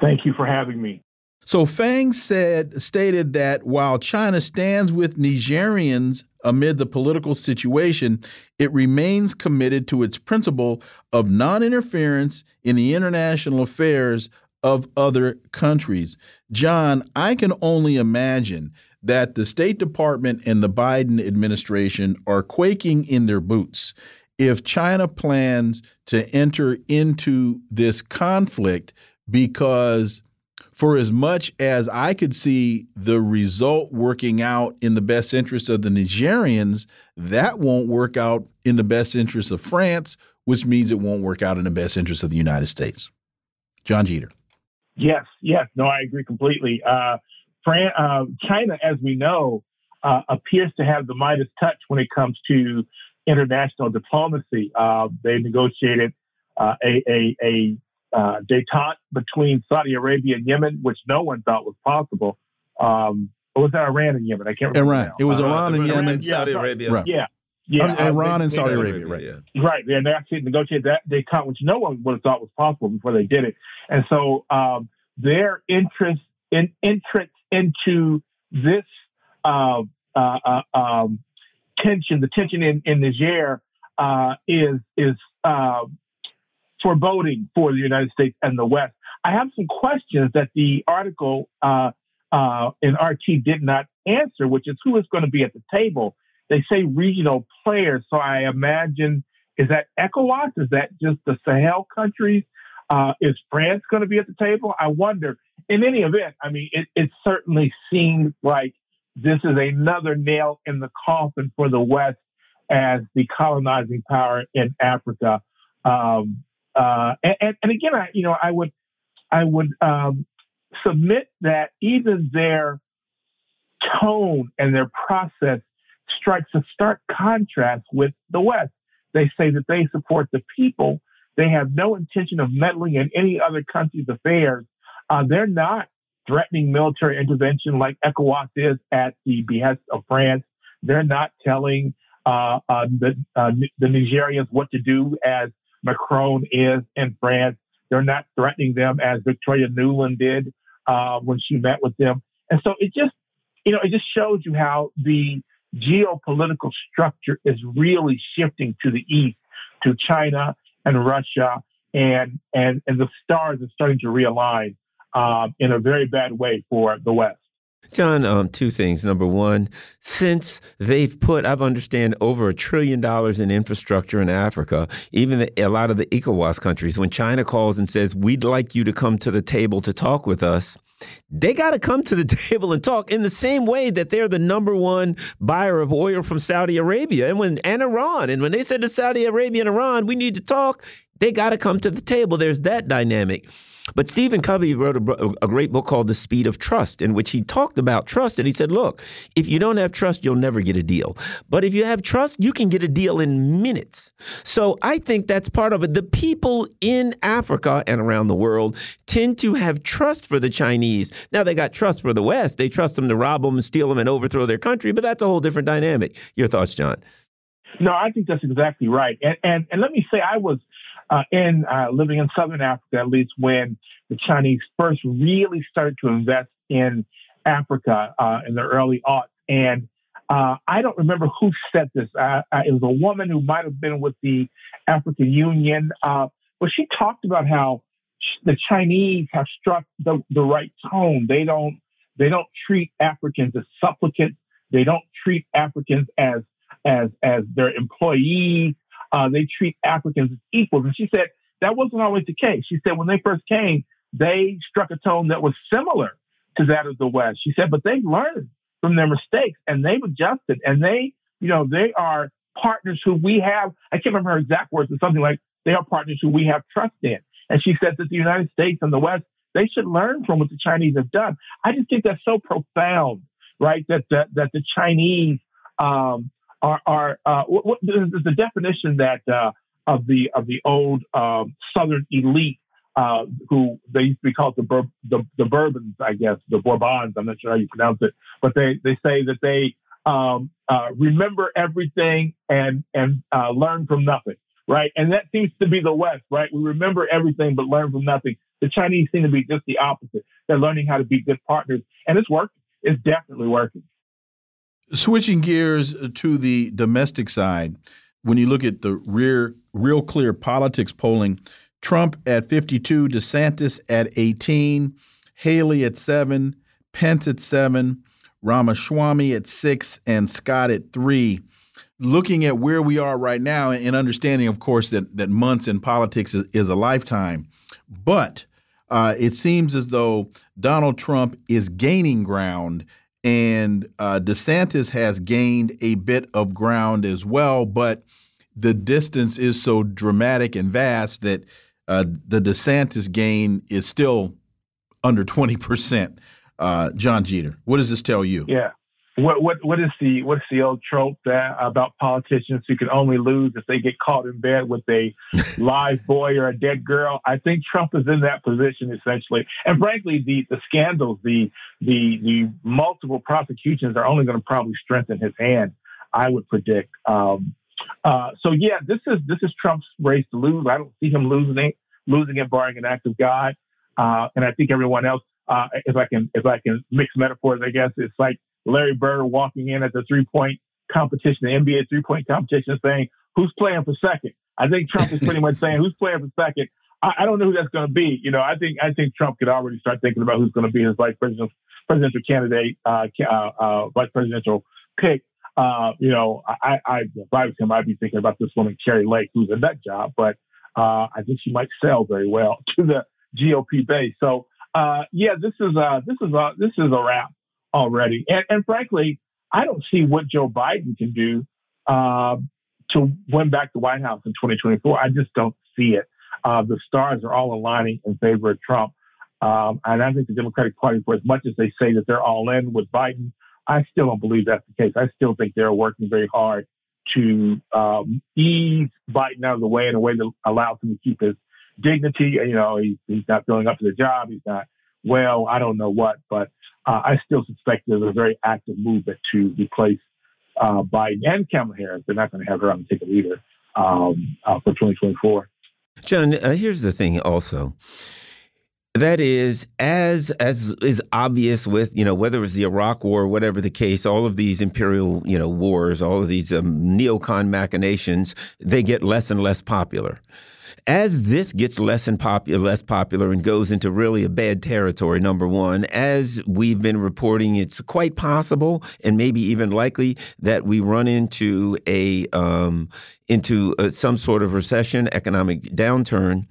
Thank you for having me. So Fang said stated that while China stands with Nigerians amid the political situation, it remains committed to its principle of non-interference in the international affairs of other countries. Jon, I can only imagine that the State Department and the Biden administration are quaking in their boots if China plans to enter into this conflict because for as much as I could see the result working out in the best interest of the Nigerians, that won't work out in the best interest of France, which means it won't work out in the best interest of the United States. Jon Jeter. Yes, yes, no, I agree completely. Uh, Fran uh, China, as we know, uh, appears to have the Midas touch when it comes to international diplomacy. Uh, they negotiated uh, a, a, a uh, detente between Saudi Arabia and Yemen, which no one thought was possible. Um, or was that Iran and Yemen? I can't remember. Iran. Now. It was uh, Iran and Yemen. Iran, Saudi yeah, Arabia. Right. Yeah. Yeah, uh, Iran and Saudi Arabia, right? Yeah. Right, and they actually negotiated that detente, which no one would have thought was possible before they did it. And so um, their interest in entrance into this uh, uh, uh, um, tension, the tension in, in Niger, uh, is is foreboding for the United States and the West. I have some questions that the article uh, uh, in RT did not answer, which is who is going to be at the table. They say regional players, so I imagine is that ECOWAS? Is that just the Sahel countries? Uh, is France going to be at the table? I wonder. In any event, I mean, it, it certainly seems like this is another nail in the coffin for the West as the colonizing power in Africa. Um, uh, and, and, again, I, you know, I would, I would um, submit that even their tone and their process strikes a stark contrast with the West. They say that they support the people. They have no intention of meddling in any other country's affairs. Uh, they're not threatening military intervention like ECOWAS is at the behest of France. They're not telling uh, uh, the, uh, the Nigerians what to do as Macron is in France. They're not threatening them as Victoria Nuland did uh, when she met with them. And so it just, you know, it just shows you how the geopolitical structure is really shifting to the east, to China and Russia, and and and the stars are starting to realign um, in a very bad way for the West. Jon, um, two things. Number one, since they've put, I've understand, over a trillion dollars in infrastructure in Africa, even the, a lot of the ECOWAS countries, when China calls and says, we'd like you to come to the table to talk with us, they got to come to the table and talk in the same way that they're the number one buyer of oil from Saudi Arabia and when and Iran. And when they said to Saudi Arabia and Iran, we need to talk, they got to come to the table. There's that dynamic. But Stephen Covey wrote a, a, great book called The Speed of Trust, in which he talked about trust. And he said, look, if you don't have trust, you'll never get a deal. But if you have trust, you can get a deal in minutes. So I think that's part of it. The people in Africa and around the world tend to have trust for the Chinese. Now, they got trust for the West. They trust them to rob them, steal them, and overthrow their country. But that's a whole different dynamic. Your thoughts, Jon? No, I think that's exactly right. And, and, and let me say, I was uh, in uh, living in Southern Africa, at least when the Chinese first really started to invest in Africa uh, in the early aughts. And uh, I don't remember who said this. Uh, uh, it was a woman who might have been with the African Union, but she talked about how the Chinese have struck the, the right tone. They don't they don't treat Africans as supplicants. They don't treat Africans as as as their employees. Uh, they treat Africans as equals. And she said that wasn't always the case. She said when they first came, they struck a tone that was similar to that of the West. She said, but they've learned from their mistakes and they've adjusted and they, you know, they are partners who we have. I can't remember her exact words, but something like they are partners who we have trust in. And she said that the United States and the West, they should learn from what the Chinese have done. I just think that's so profound, right? That that, that the Chinese um, are, are uh, what, what, the definition that uh, of the of the old um, Southern elite uh, who they used to be called the, Bur- the, the Bourbons, I guess, the Bourbons. I'm not sure how you pronounce it, but they they say that they um, uh, remember everything and and uh, learn from nothing, right? And that seems to be the West, right? We remember everything but learn from nothing. The Chinese seem to be just the opposite. They're learning how to be good partners, and it's working. It's definitely working. Switching gears to the domestic side, when you look at the rear, real clear politics polling, Trump at 52, DeSantis at 18, Haley at 7, Pence at 7, Ramaswamy at 6, and Scott at 3. Looking at where we are right now and understanding, of course, that, that months in politics is, is a lifetime, but uh, it seems as though Donald Trump is gaining ground and uh, DeSantis has gained a bit of ground as well, but the distance is so dramatic and vast that uh, the DeSantis gain is still under 20%. Uh, Jon Jeter, what does this tell you? Yeah. What what what is the what's the old trope that about politicians who can only lose if they get caught in bed with a live boy or a dead girl? I think Trump is in that position essentially, and frankly, the the scandals, the the the multiple prosecutions are only going to probably strengthen his hand. I would predict. Um, uh, so yeah, this is this is Trump's race to lose. I don't see him losing it, losing it, barring an act of God. Uh, and I think everyone else, uh, if I can if I can mix metaphors, I guess it's like Larry Bird walking in at the three point competition, the NBA three point competition, saying who's playing for second. I think Trump is pretty much saying who's playing for second. I, I don't know who that's going to be. You know, I think I think Trump could already start thinking about who's going to be his vice presidential presidential candidate, uh, uh, uh, vice presidential pick. Uh, you know, I, I, if I was him, I'd be thinking about this woman, Kari Lake, who's a nut job, but uh, I think she might sell very well to the GOP base. So, uh, yeah, this is a, this is a, this is a wrap already. And, and frankly, I don't see what Joe Biden can do uh, to win back the White House in 2024. I just don't see it. Uh, the stars are all aligning in favor of Trump. Um, and I think the Democratic Party, for as much as they say that they're all in with Biden, I still don't believe that's the case. I still think they're working very hard to um, ease Biden out of the way in a way that allows him to keep his dignity. You know, he's, he's not filling up to the job. He's not well. I don't know what, but uh, I still suspect there's a very active movement to replace uh, Biden and Kamala Harris. They're not going to have her on the ticket either um, uh, for 2024. Jon, uh, here's the thing also that is as as is obvious with you know whether it was the Iraq War, whatever the case, all of these imperial you know wars, all of these um, neocon machinations, they get less and less popular as this gets less and popular, less popular, and goes into really a bad territory, number one, as we've been reporting, it's quite possible and maybe even likely that we run into a um, into uh, some sort of recession, economic downturn.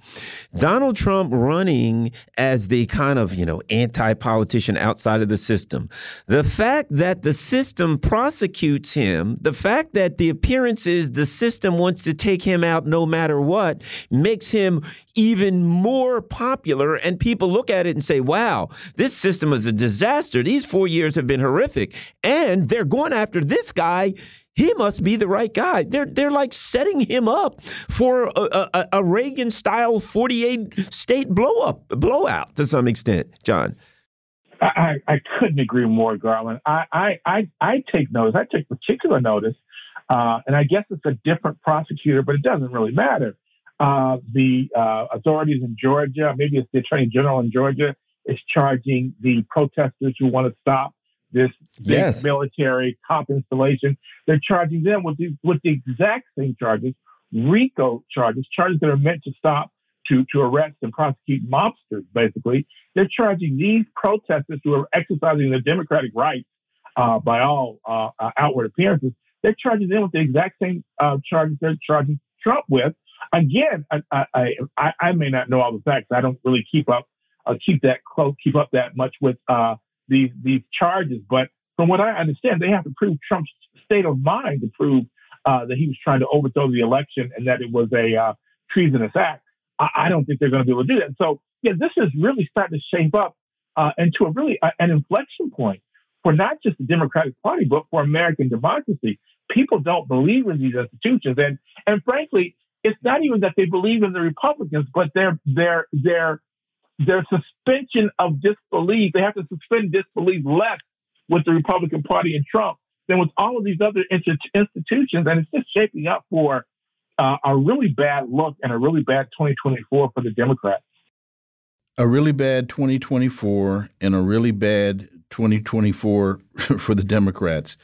Donald Trump running as the kind of, you know, anti-politician outside of the system. The fact that the system prosecutes him, the fact that the appearance is the system wants to take him out no matter what, makes him even more popular and people look at it and say, "Wow, this system is a disaster. These 4 years have been horrific." And they're going after this guy he must be the right guy. They're they're like setting him up for a, a, a Reagan style 48 state blow up blowout to some extent, Jon. I, I couldn't agree more, Garland. I, I, I, I take notice. I take particular notice, uh, and I guess it's a different prosecutor, but it doesn't really matter. Uh, the uh, authorities in Georgia, maybe it's the attorney general in Georgia, is charging the protesters who want to stop this big yes. military cop installation. They're charging them with the, with the exact same charges, RICO charges, charges that are meant to stop, to, to arrest and prosecute mobsters, basically. They're charging these protesters who are exercising their democratic rights uh, by all uh, uh outward appearances. They're charging them with the exact same uh, charges they're charging Trump with. Again, I, I, I, I, may not know all the facts. I don't really keep up uh, keep that close, keep up that much with uh, these these charges. But from what I understand, they have to prove Trump's state of mind to prove uh, that he was trying to overthrow the election and that it was a uh, treasonous act. I, I, don't think they're going to be able to do that. So yeah, this is really starting to shape up uh, into a really uh, an inflection point for not just the Democratic Party but for American democracy. People don't believe in these institutions, and and frankly, it's not even that they believe in the Republicans, but their their their their suspension of disbelief. They have to suspend disbelief less with the Republican Party and Trump than with all of these other institutions, and it's just shaping up for uh, a really bad look and a really bad 2024 for the Democrats. A really bad 2024 and a really bad 2024 for the Democrats.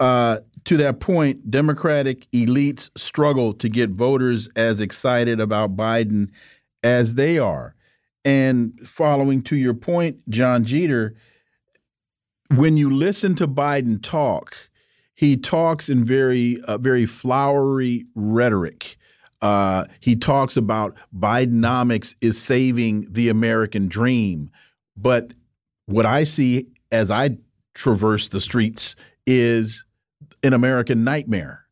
Uh, to that point, Democratic elites struggle to get voters as excited about Biden as they are. And following to your point, Jon Jeter, when you listen to Biden talk, he talks in very uh, very flowery rhetoric. Uh, he talks about Bidenomics is saving the American dream, but what I see as I traverse the streets is an American nightmare.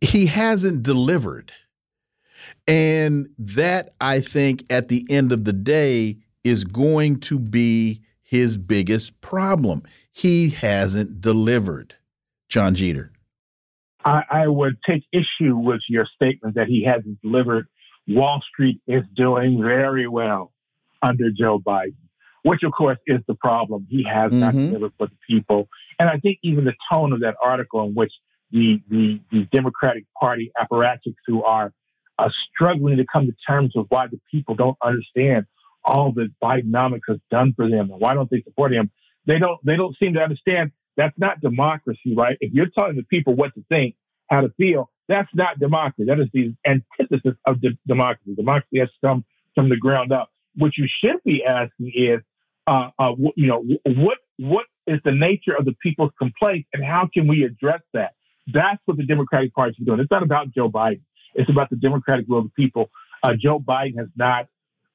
He hasn't delivered. And that, I think, at the end of the day, is going to be his biggest problem. He hasn't delivered. Jon Jeter? I, I would take issue with your statement that he hasn't delivered. Wall Street is doing very well under Joe Biden, which of course is the problem. He has mm-hmm. not delivered for the people. And I think even the tone of that article in which the, the, the Democratic Party apparatchiks who are uh, struggling to come to terms with why the people don't understand all that Bidenomics has done for them and why don't they support him. They don't they don't seem to understand that's not democracy, right? If you're telling the people what to think, how to feel, that's not democracy. That is the antithesis of de- democracy. Democracy has come from the ground up. What you should be asking is, uh, uh, you know, what what is the nature of the people's complaints, and how can we address that? That's what the Democratic Party is doing. It's not about Joe Biden. It's about the Democratic will of the people. Uh, Joe Biden has not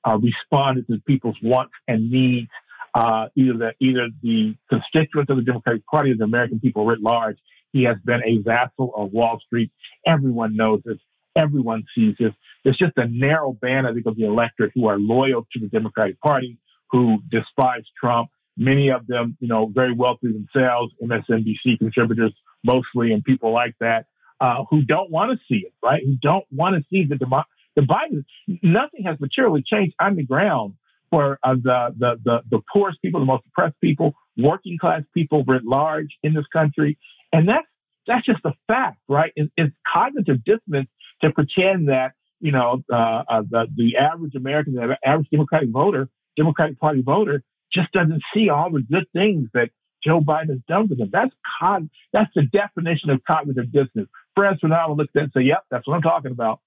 uh, responded to people's wants and needs uh, either the either the constituents of the Democratic Party or the American people writ large. He has been a vassal of Wall Street. Everyone knows this. Everyone sees this. There's just a narrow band, I think, of the electorate who are loyal to the Democratic Party, who despise Trump. Many of them, you know, very wealthy themselves, MSNBC contributors mostly, and people like that, uh, who don't want to see it, right? Who don't want to see the demo- the Biden. Nothing has materially changed on the ground for uh, the, the, the, the poorest people, the most oppressed people, working class people writ large in this country. And that's, that's just a fact, right? It, it's cognitive dissonance to pretend that, you know, uh, uh, the, the average American, the average Democratic voter, Democratic Party voter just doesn't see all the good things that Joe Biden has done for them. That's cog- that's the definition of cognitive dissonance. Frantz Fanon will look at that and say, yep, that's what I'm talking about.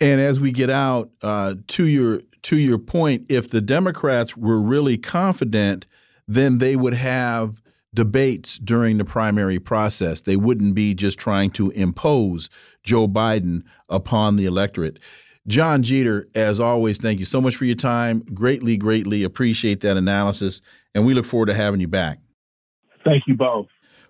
And as we get out uh, to your to your point, if the Democrats were really confident, then they would have debates during the primary process. They wouldn't be just trying to impose Joe Biden upon the electorate. Jon Jeter, as always, thank you so much for your time. Greatly, greatly appreciate that analysis, and we look forward to having you back. Thank you both.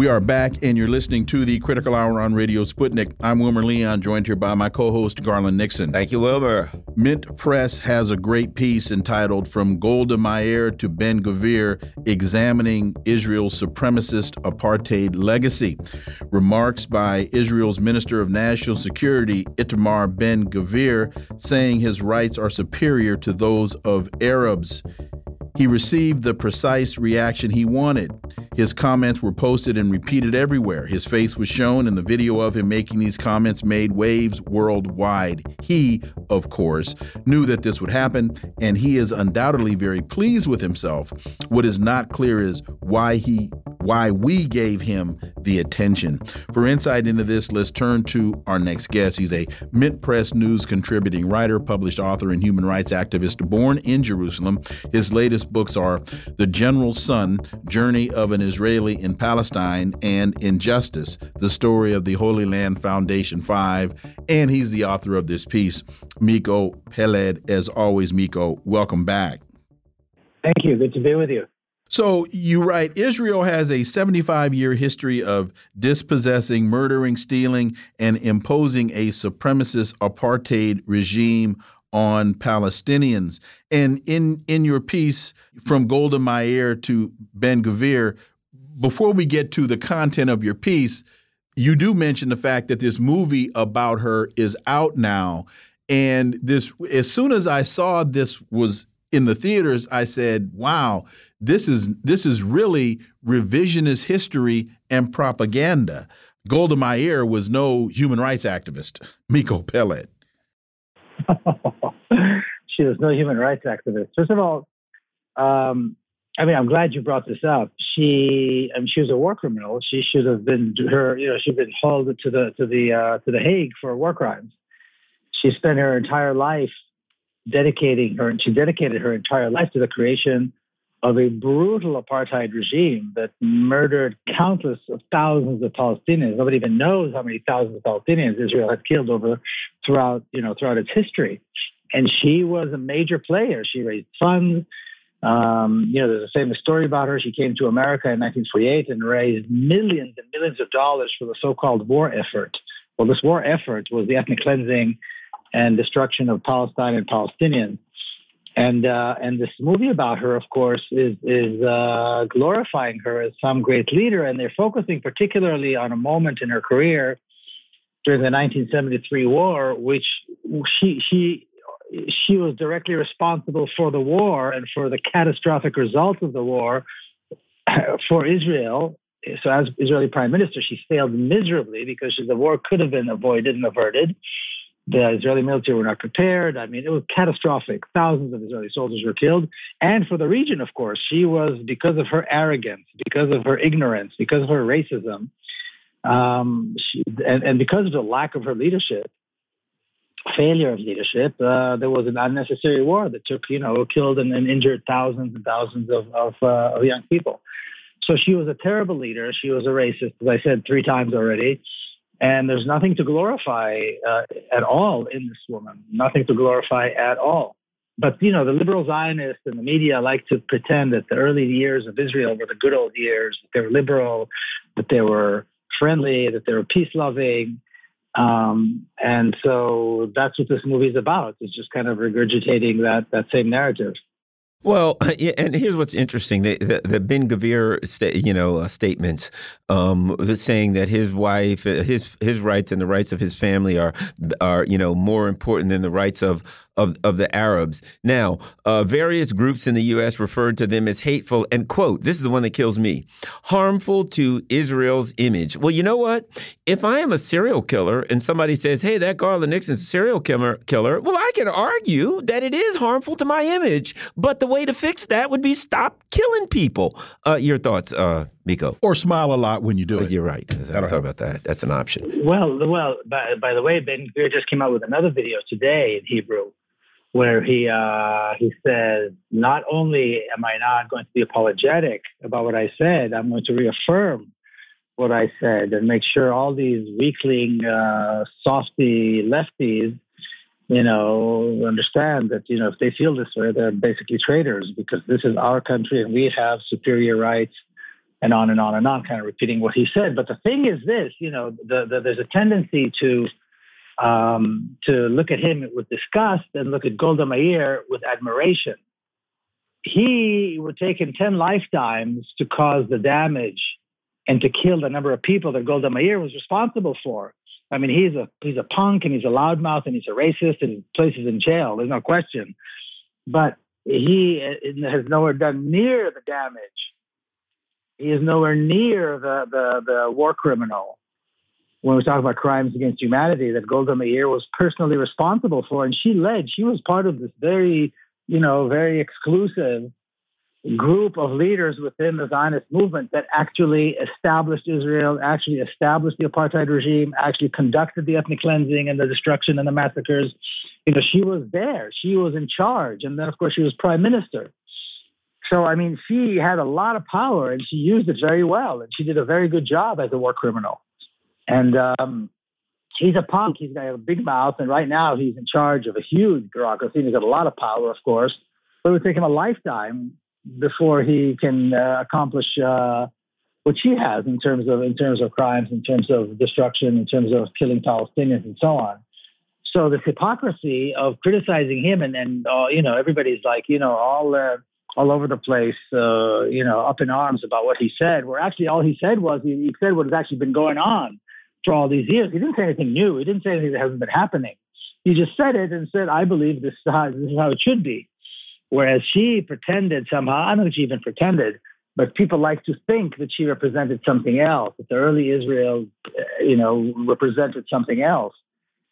We are back, and you're listening to the Critical Hour on Radio Sputnik. I'm Wilmer Leon, joined here by my co host, Garland Nixon. Thank you, Wilmer. Mint Press has a great piece entitled From Golda Meir to Ben Gvir Examining Israel's Supremacist Apartheid Legacy. Remarks by Israel's Minister of National Security, Itamar Ben Gvir, saying his rights are superior to those of Arabs. He received the precise reaction he wanted. His comments were posted and repeated everywhere. His face was shown, and the video of him making these comments made waves worldwide. He, of course, knew that this would happen, and he is undoubtedly very pleased with himself. What is not clear is why he why we gave him the attention. For insight into this, let's turn to our next guest. He's a Mint Press News contributing writer, published author, and human rights activist born in Jerusalem. His latest books are The General's Son Journey of an Israeli in Palestine and Injustice, the story of the Holy Land Foundation 5. And he's the author of this piece, Miko Peled. As always, Miko, welcome back. Thank you. Good to be with you. So you write Israel has a 75 year history of dispossessing, murdering, stealing, and imposing a supremacist apartheid regime on Palestinians. And in in your piece from Golda Meir to Ben Gvir, before we get to the content of your piece, you do mention the fact that this movie about her is out now. And this as soon as I saw this was in the theaters, I said, "Wow, this is this is really revisionist history and propaganda." Golda Meir was no human rights activist. Miko Peled. she was no human rights activist. First of all, um, I mean, I'm glad you brought this up. She, I mean, she was a war criminal. She should have been her, you know, she'd been hauled to the to the uh, to the Hague for war crimes. She spent her entire life dedicating her, and she dedicated her entire life to the creation of a brutal apartheid regime that murdered countless of thousands of Palestinians. Nobody even knows how many thousands of Palestinians Israel had killed over throughout, you know, throughout its history. And she was a major player. She raised funds. Um, you know, there's a famous story about her. She came to America in 1948 and raised millions and millions of dollars for the so-called war effort. Well, this war effort was the ethnic cleansing and destruction of Palestine and Palestinians. And uh, and this movie about her, of course, is is uh, glorifying her as some great leader, and they're focusing particularly on a moment in her career during the 1973 war, which she she she was directly responsible for the war and for the catastrophic results of the war for Israel. So, as Israeli prime minister, she failed miserably because the war could have been avoided and averted. The Israeli military were not prepared. I mean, it was catastrophic. Thousands of Israeli soldiers were killed. And for the region, of course, she was, because of her arrogance, because of her ignorance, because of her racism, um, she, and, and because of the lack of her leadership, failure of leadership, uh, there was an unnecessary war that took, you know, killed and, and injured thousands and thousands of, of, uh, of young people. So she was a terrible leader. She was a racist, as I said three times already. And there's nothing to glorify uh, at all in this woman, nothing to glorify at all. But, you know, the liberal Zionists and the media like to pretend that the early years of Israel were the good old years, that they were liberal, that they were friendly, that they were peace loving. Um, and so that's what this movie is about. It's just kind of regurgitating that, that same narrative. Well, and here's what's interesting: the, the, the Ben Gvir, you know, uh, statements um, saying that his wife, uh, his his rights and the rights of his family are are you know more important than the rights of of, of the Arabs. Now, uh, various groups in the U.S. referred to them as hateful and, quote, this is the one that kills me, harmful to Israel's image. Well, you know what? If I am a serial killer and somebody says, hey, that Garland Nixon's a serial killer, killer, well, I can argue that it is harmful to my image. But the way to fix that would be stop killing people. Uh, your thoughts, uh, Miko? Or smile a lot when you do it. You're right. I thought about that. That's an option. Well, well. By, by the way, Ben Gvir just came out with another video today in Hebrew where he uh, he says, not only am I not going to be apologetic about what I said, I'm going to reaffirm what I said and make sure all these weakling, uh, softy lefties, you know, understand that you know if they feel this way, they're basically traitors because this is our country and we have superior rights. And on and on and on, kind of repeating what he said. But the thing is this, you know, the, the, there's a tendency to um, to look at him with disgust and look at Golda Meir with admiration. He would take him 10 lifetimes to cause the damage and to kill the number of people that Golda Meir was responsible for. I mean, he's a he's a punk and he's a loudmouth and he's a racist and places in jail. There's no question. But he has nowhere done near the damage. He is nowhere near the the, the war criminal when we talk about crimes against humanity that Golda Meir was personally responsible for, and she led. She was part of this very, you know, very exclusive group of leaders within the Zionist movement that actually established Israel, actually established the apartheid regime, actually conducted the ethnic cleansing and the destruction and the massacres. You know, she was there. She was in charge. And then, of course, she was prime minister. So, I mean, she had a lot of power and she used it very well. And she did a very good job as a war criminal. And um, he's a punk. He's got a big mouth. And right now, he's in charge of a huge bureaucracy. And He's got a lot of power, of course. But it would take him a lifetime before he can uh, accomplish uh, what she has in terms of in terms of crimes, in terms of destruction, in terms of killing Palestinians, and so on. So this hypocrisy of criticizing him and and uh, you know everybody's like you know all uh, all over the place, uh, you know, up in arms about what he said. Where actually all he said was he, he said what has actually been going on for all these years. He didn't say anything new. He didn't say anything that hasn't been happening. He just said it and said, "I believe this is how, this is how it should be." Whereas she pretended somehow, I don't think she even pretended, but people like to think that she represented something else, that the early Israel, uh, you know, represented something else.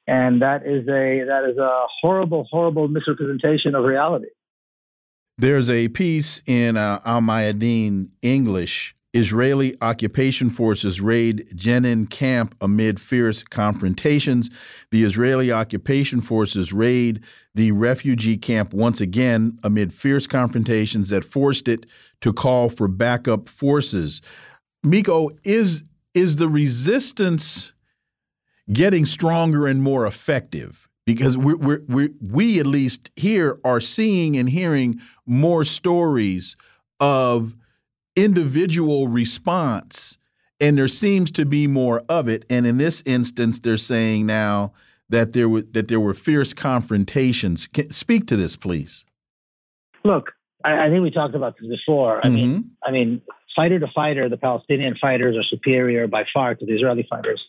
And that is a that is a horrible, horrible misrepresentation of reality. There's a piece in uh, Al Mayadeen English Israeli occupation forces raid Jenin camp amid fierce confrontations. The Israeli occupation forces raid the refugee camp once again amid fierce confrontations that forced it to call for backup forces. Miko, is is the resistance getting stronger and more effective? Because we we we we at least here are seeing and hearing more stories of individual response and there seems to be more of it. And in this instance they're saying now that there were that there were fierce confrontations. Can, speak to this please. Look I, I, think we talked about this before. I mm -hmm. mean mm-hmm. i mean fighter to fighter the palestinian fighters are superior by far to the israeli fighters.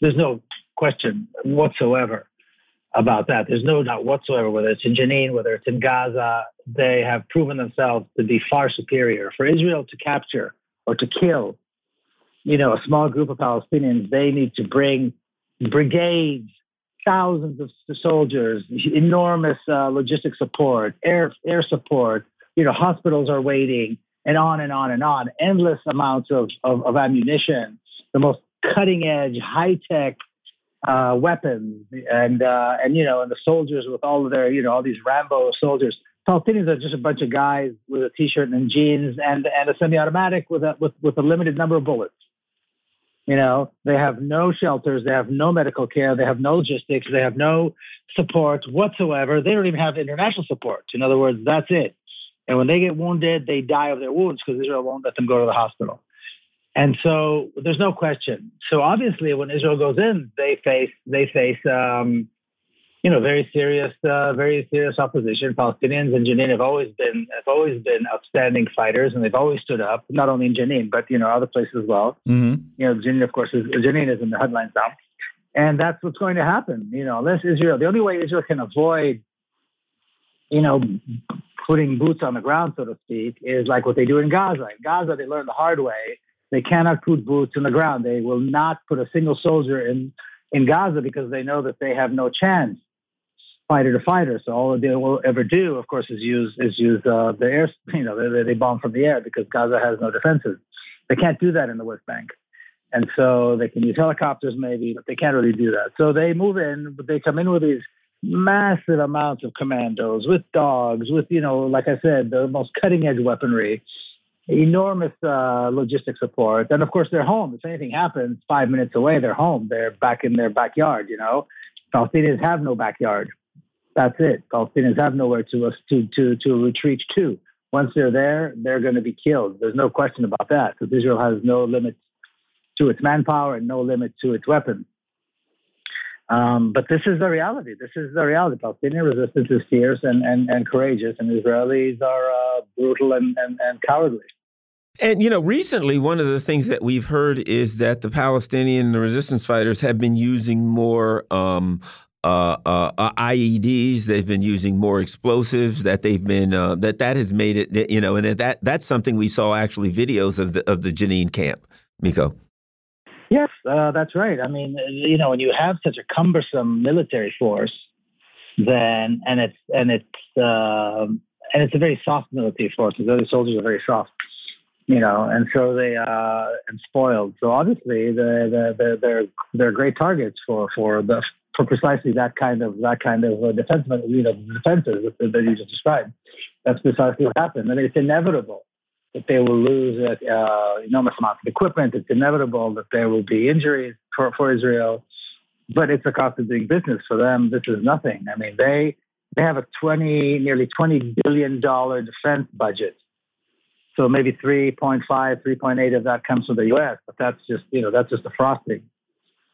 There's no question whatsoever about that. There's no doubt whatsoever, whether it's in Jenin, whether it's in Gaza, they have proven themselves to be far superior. For Israel to capture or to kill, you know, a small group of Palestinians, they need to bring brigades, thousands of soldiers, enormous uh, logistic support, air air support. You know, hospitals are waiting, and on and on and on. Endless amounts of, of, of ammunition, the most cutting edge, high tech uh, weapons and uh, and you know and the soldiers with all of their you know all these Rambo soldiers. Palestinians are just a bunch of guys with a t-shirt and jeans and and a semi-automatic with a with with a limited number of bullets. You know, they have no shelters, they have no medical care, they have no logistics, they have no support whatsoever. They don't even have international support. In other words, that's it. And when they get wounded, they die of their wounds because Israel won't let them go to the hospital. And so there's no question. So obviously, when Israel goes in, they face they face um, you know very serious uh, very serious opposition. Palestinians in Jenin have always been have always been outstanding fighters, and they've always stood up. Not only in Jenin, but you know other places as well. Mm-hmm. You know, Jenin, of course, is, Jenin is in the headlines now, and that's what's going to happen. You know, unless Israel, the only way Israel can avoid, you know, putting boots on the ground, so to speak, is like what they do in Gaza. In Gaza, they learned the hard way they cannot put boots on the ground. They will not put a single soldier in, in Gaza because they know that they have no chance fighter to fighter. So all they will ever do, of course, is use is use uh, the air. You know, they, they bomb from the air because Gaza has no defenses. They can't do that in the West Bank, and so they can use helicopters maybe, but they can't really do that. So they move in, but they come in with these massive amounts of commandos with dogs, with you know, like I said, the most cutting edge weaponry, enormous uh, logistic support. And of course, they're home. If anything happens, five minutes away, they're home. They're back in their backyard. You know, Palestinians have no backyard. That's it. Palestinians have nowhere to to to to retreat to. Once they're there, they're going to be killed. There's no question about that because Israel has no limits to its manpower and no limit to its weapons. Um, but this is the reality. This is the reality. Palestinian resistance is fierce and, and, and courageous, and Israelis are uh, brutal and, and, and cowardly. And you know, recently one of the things that we've heard is that the Palestinian the resistance fighters have been using more um, uh, uh, uh IEDs. They've been using more explosives. That they've been uh, that that has made it. You know, and that that's something we saw actually videos of the of the Jenin camp. Miko. Yes, uh, that's right. I mean, you know, when you have such a cumbersome military force, then and it's and it's uh, and it's a very soft military force. The soldiers are very soft, you know, and so they uh, and spoiled. So obviously, they're they're they're they're great targets for for the for precisely that kind of that kind of uh, defense, you know, defenses that, you just described. That's precisely what happened. Mean, it's inevitable that they will lose uh, enormous amounts of equipment. It's inevitable that there will be injuries for, for Israel, but it's a cost of doing business for them. This is nothing. I mean, they they have a 20, nearly 20 billion dollar defense budget. So maybe 3.5, 3.8 of that comes from the U.S., but that's just you know that's just the frosting.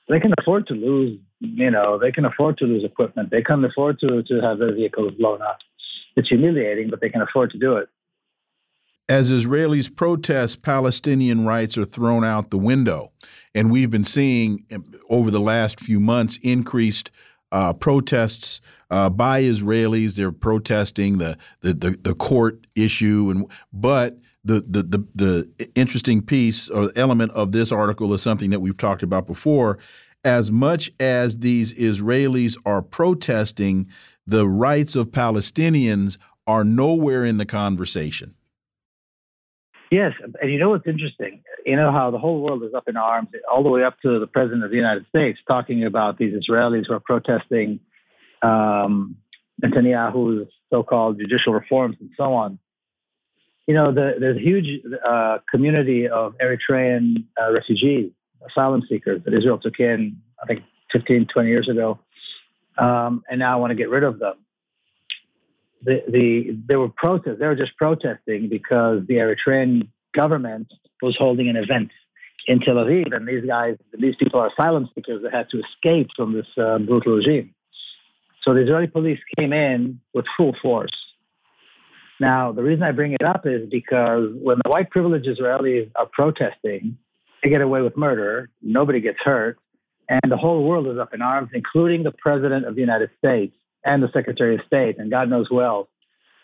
They can afford to lose, you know, they can afford to lose equipment. They can afford to to have their vehicles blown up. It's humiliating, but they can afford to do it. As Israelis protest, Palestinian rights are thrown out the window. And we've been seeing over the last few months increased uh, protests uh, by Israelis. They're protesting the, the, the, the court issue. and But the, the, the, the interesting piece or element of this article is something that we've talked about before. As much as these Israelis are protesting, the rights of Palestinians are nowhere in the conversation. Yes, and you know what's interesting? You know how the whole world is up in arms, all the way up to the president of the United States, talking about these Israelis who are protesting um, Netanyahu's so-called judicial reforms and so on. You know, the, there's a huge uh, community of Eritrean uh, refugees, asylum seekers that Israel took in, I think, 15, 20 years ago, um, and now I want to get rid of them the, the there were protests. They were just protesting because the Eritrean government was holding an event in Tel Aviv, and these guys, these people are asylum seekers that had to escape from this uh, brutal regime. So the Israeli police came in with full force. Now, the reason I bring it up is because when the white privileged Israelis are protesting, they get away with murder, nobody gets hurt, and the whole world is up in arms, including the President of the United States and the Secretary of State, and God knows who else.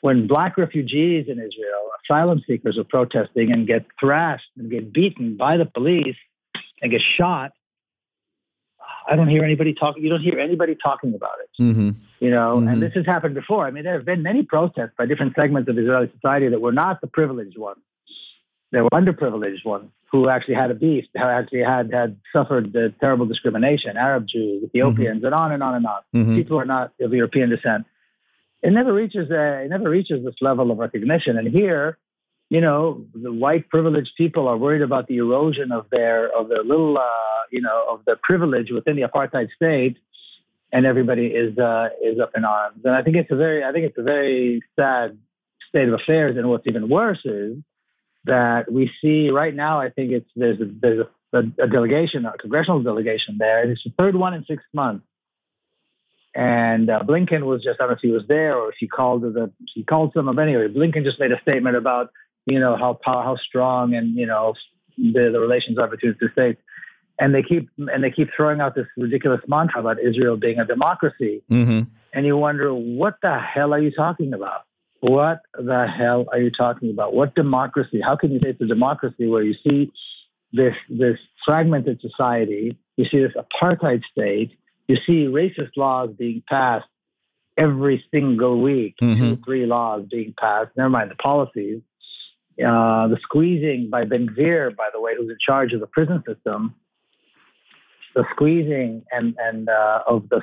When black refugees in Israel, asylum seekers, are protesting and get thrashed and get beaten by the police and get shot, I don't hear anybody talking. You don't hear anybody talking about it. Mm-hmm. You know, mm-hmm. and this has happened before. I mean, there have been many protests by different segments of Israeli society that were not the privileged ones. They were underprivileged ones who actually had a beef, who actually had had suffered the terrible discrimination, Arab Jews, Ethiopians, mm-hmm. and on and on and on. Mm-hmm. People who are not of European descent. It never reaches a, it never reaches this level of recognition. And here, you know, the white privileged people are worried about the erosion of their of their little, uh, you know, of their privilege within the apartheid state, and everybody is uh, is up in arms. And I think it's a very, I think it's a very sad state of affairs. And what's even worse is that we see right now. I think it's there's a, there's a, a, delegation, a congressional delegation there. It's the third one in six months. And uh, Blinken was just I don't know if he was there or if he called the he called some of anyway. Blinken just made a statement about you know how how strong and you know the, the relations are between the two states. And they keep and they keep throwing out this ridiculous mantra about Israel being a democracy. Mm-hmm. And you wonder what the hell are you talking about? What the hell are you talking about? What democracy? How can you say it's a democracy where you see this this fragmented society, you see this apartheid state, you see racist laws being passed every single week, mm-hmm. two, three laws being passed. Never mind the policies. Uh, the squeezing by Ben Gvir, by the way, who's in charge of the prison system, the squeezing and and uh, of the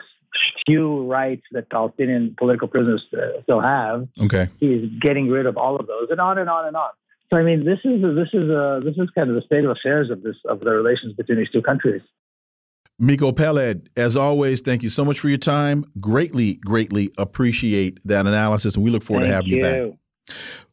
few rights that Palestinian political prisoners uh, still have. Okay, he's getting rid of all of those, and on and on and on. So I mean, this is this is uh, this is kind of the state of affairs of this of the relations between these two countries. Miko Peled, as always, thank you so much for your time. Greatly, greatly appreciate that analysis, and we look forward thank to having you. you back.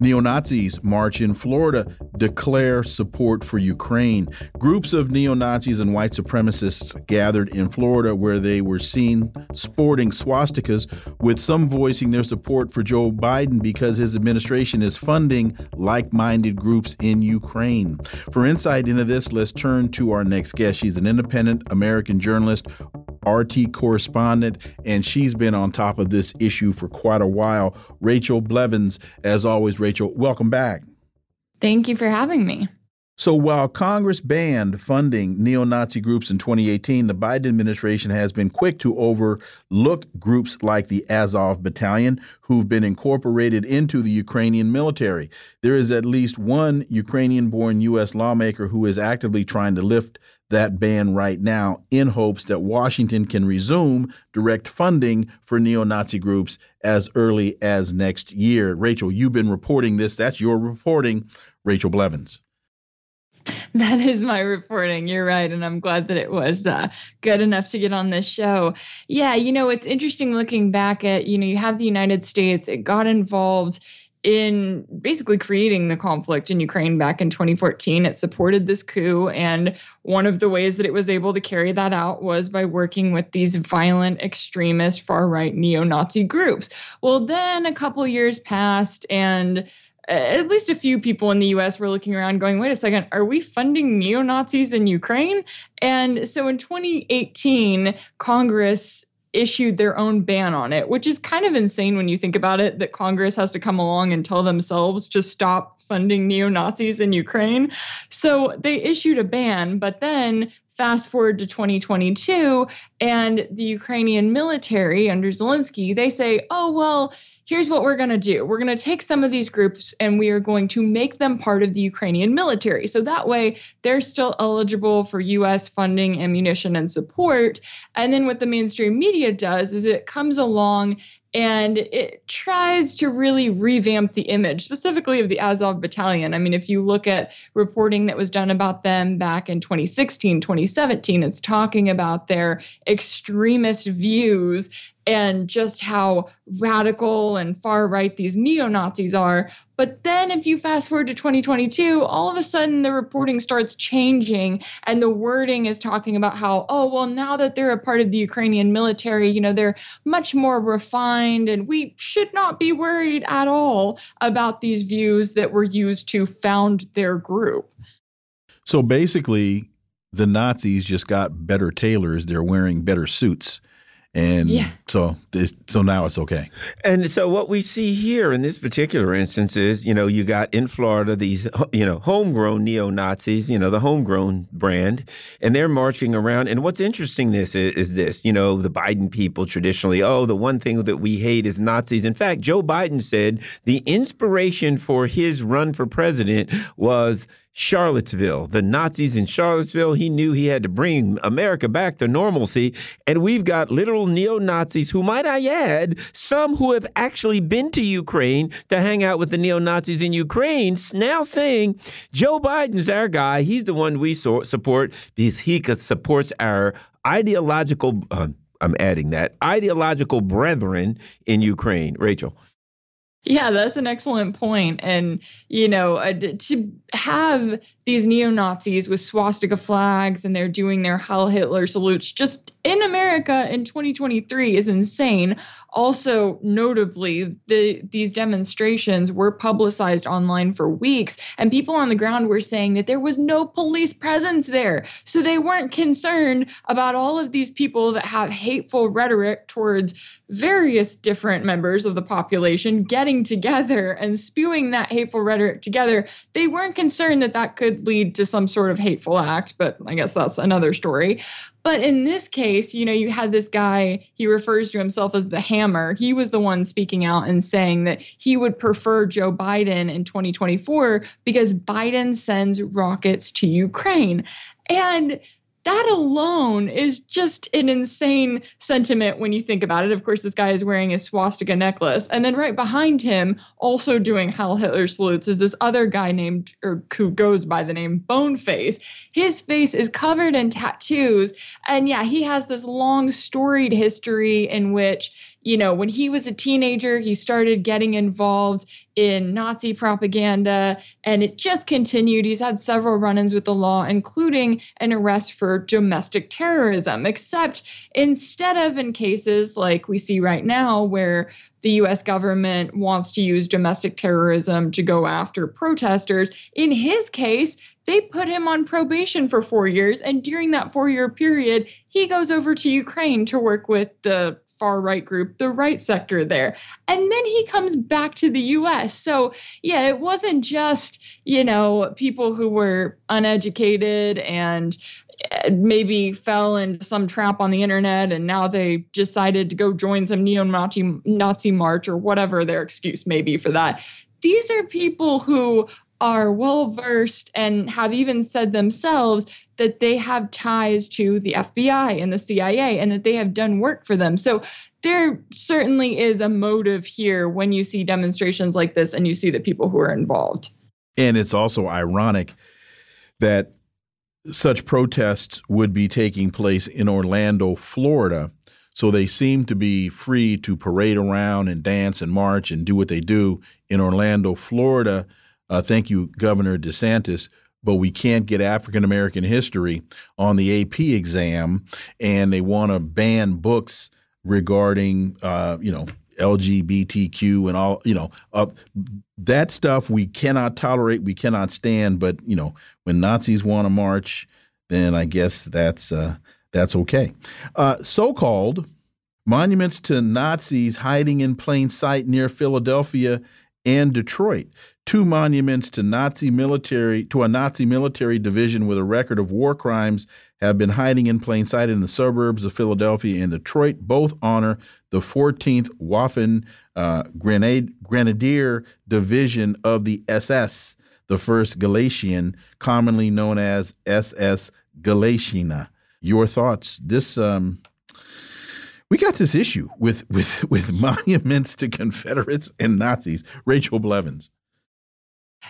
Neo Nazis march in Florida declare support for Ukraine. Groups of neo Nazis and white supremacists gathered in Florida where they were seen sporting swastikas, with some voicing their support for Joe Biden because his administration is funding like minded groups in Ukraine. For insight into this, let's turn to our next guest. She's an independent American journalist. RT correspondent, and she's been on top of this issue for quite a while. Rachel Blevins, as always, Rachel, welcome back. Thank you for having me. So while Congress banned funding neo Nazi groups in 2018, the Biden administration has been quick to overlook groups like the Azov Battalion, who've been incorporated into the Ukrainian military. There is at least one Ukrainian born U.S. lawmaker who is actively trying to lift that ban right now in hopes that Washington can resume direct funding for neo Nazi groups as early as next year. Rachel, you've been reporting this. That's your reporting. Rachel Blevins. That is my reporting. You're right. And I'm glad that it was uh, good enough to get on this show. Yeah, you know, it's interesting looking back at, you know, you have the United States, it got involved in basically creating the conflict in Ukraine back in 2014. It supported this coup. And one of the ways that it was able to carry that out was by working with these violent, extremist, far right neo Nazi groups. Well, then a couple years passed, and uh, at least a few people in the US were looking around going, wait a second, are we funding neo Nazis in Ukraine? And so in 2018, Congress issued their own ban on it, which is kind of insane when you think about it that Congress has to come along and tell themselves to stop funding neo Nazis in Ukraine. So they issued a ban, but then fast forward to 2022 and the Ukrainian military under Zelensky, they say, oh, well, here's what we're going to do. We're going to take some of these groups and we are going to make them part of the Ukrainian military. So that way they're still eligible for US funding, ammunition, and support. And then what the mainstream media does is it comes along and it tries to really revamp the image, specifically of the Azov Battalion. I mean, if you look at reporting that was done about them back in 2016, 2017, it's talking about their extremist views and just how radical and far right these neo Nazis are. But then, if you fast forward to 2022, all of a sudden the reporting starts changing, and the wording is talking about how, oh, well, now that they're a part of the Ukrainian military, you know, they're much more refined, and we should not be worried at all about these views that were used to found their group. So basically, the Nazis just got better tailors, they're wearing better suits and yeah. so so now it's okay. And so what we see here in this particular instance is, you know, you got in Florida these, you know, homegrown neo Nazis, you know, the homegrown brand, and they're marching around. And what's interesting this is, is this, you know, the Biden people traditionally, oh, the one thing that we hate is Nazis. In fact, Joe Biden said the inspiration for his run for president was Charlottesville, the Nazis in Charlottesville. He knew he had to bring America back to normalcy. And we've got literal neo Nazis who, might I add, some who have actually been to Ukraine to hang out with the neo Nazis in Ukraine, now saying Joe Biden's our guy. He's the one we so support because he supports our ideological, uh, I'm adding that, ideological brethren in Ukraine. Rachel. Yeah, that's an excellent point. And, you know, uh, to have these neo Nazis with swastika flags and they're doing their Heil Hitler salutes just in America in 2023 is insane. Also, notably, the, these demonstrations were publicized online for weeks, and people on the ground were saying that there was no police presence there. So they weren't concerned about all of these people that have hateful rhetoric towards various different members of the population getting together and spewing that hateful rhetoric together. They weren't concerned that that could lead to some sort of hateful act, but I guess that's another story. But in this case, you know, you had this guy, he refers to himself as the hammer. He was the one speaking out and saying that he would prefer Joe Biden in 2024 because Biden sends rockets to Ukraine. And that alone is just an insane sentiment when you think about it. Of course, this guy is wearing a swastika necklace. And then right behind him, also doing Heil Hitler salutes, is this other guy named, or who goes by the name Boneface. His face is covered in tattoos. And yeah, he has this long, storied history in which you know, when he was a teenager, he started getting involved in Nazi propaganda, and it just continued. He's had several run ins with the law, including an arrest for domestic terrorism, except instead of in cases like we see right now, where the US government wants to use domestic terrorism to go after protesters, in his case, they put him on probation for four years. And during that four year period, he goes over to Ukraine to work with the far right group, the right sector there. And then he comes back to the US. So, yeah, it wasn't just, you know, people who were uneducated and eh, maybe fell into some trap on the internet and now they decided to go join some neo-Nazi Nazi march or whatever their excuse may be for that. These are people who are well versed and have even said themselves that they have ties to the FBI and the CIA and that they have done work for them. So there certainly is a motive here when you see demonstrations like this and you see the people who are involved. And it's also ironic that such protests would be taking place in Orlando, Florida. So they seem to be free to parade around and dance and march and do what they do in Orlando, Florida. Uh, thank you, Governor DeSantis but we can't get African American history on the AP exam, and they want to ban books regarding, uh, you know, LGBTQ and all, you know, uh, that stuff we cannot tolerate, we cannot stand. But you know, when Nazis want to march, then I guess that's uh, that's okay. Uh, so-called monuments to Nazis hiding in plain sight near Philadelphia and Detroit two monuments to Nazi military to a Nazi military division with a record of war crimes have been hiding in plain sight in the suburbs of Philadelphia and Detroit. Both honor the 14th Waffen uh, Grenadier Division of the SS, the 1st Galician, commonly known as SS Galichina. Your thoughts? This um, we got this issue with with with monuments to Confederates and Nazis. Rachel Blevins.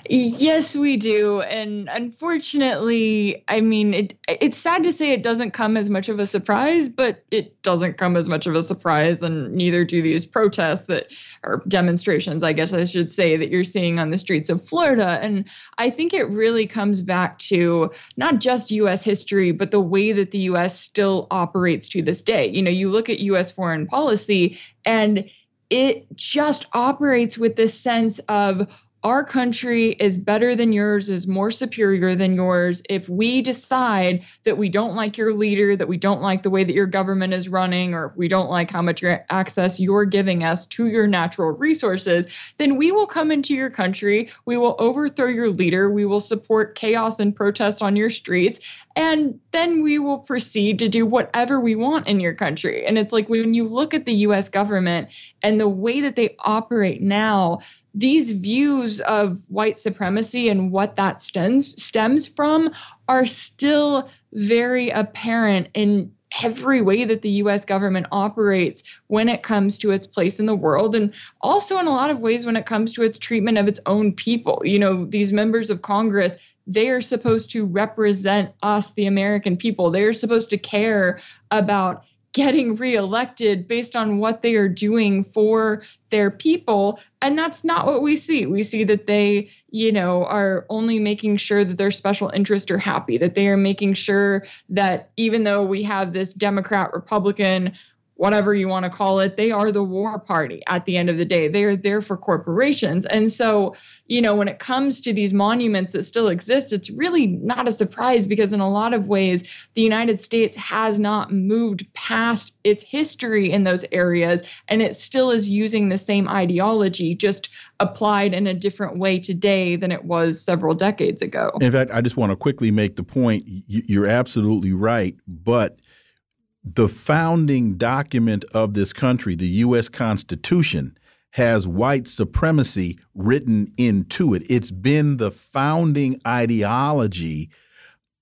Yes, we do. And unfortunately, I mean, it it's sad to say it doesn't come as much of a surprise, but it doesn't come as much of a surprise and neither do these protests that or demonstrations, I guess I should say that you're seeing on the streets of Florida. And I think it really comes back to not just US history, but the way that the US still operates to this day. You know, you look at US foreign policy and it just operates with this sense of our country is better than yours, is more superior than yours. If we decide that we don't like your leader, that we don't like the way that your government is running, or we don't like how much access you're giving us to your natural resources, then we will come into your country. We will overthrow your leader. We will support chaos and protest on your streets. And then we will proceed to do whatever we want in your country. And it's like when you look at the US government and the way that they operate now, these views of white supremacy and what that stems stems from are still very apparent in every way that the US government operates when it comes to its place in the world and also in a lot of ways when it comes to its treatment of its own people. You know, these members of Congress they are supposed to represent us, the American people. They are supposed to care about getting reelected based on what they are doing for their people. And that's not what we see. We see that they you know are only making sure that their special interests are happy that they are making sure that even though we have this democrat republican whatever you want to call it, they are the war party at the end of the day. They are there for corporations. And so, you know, when it comes to these monuments that still exist, it's really not a surprise because, in a lot of ways, the United States has not moved past its history in those areas. And it still is using the same ideology, just applied in a different way today than it was several decades ago. In fact, I just want to quickly make the point you're absolutely right. But the founding document of this country, the U.S. Constitution, has white supremacy written into it. It's been the founding ideology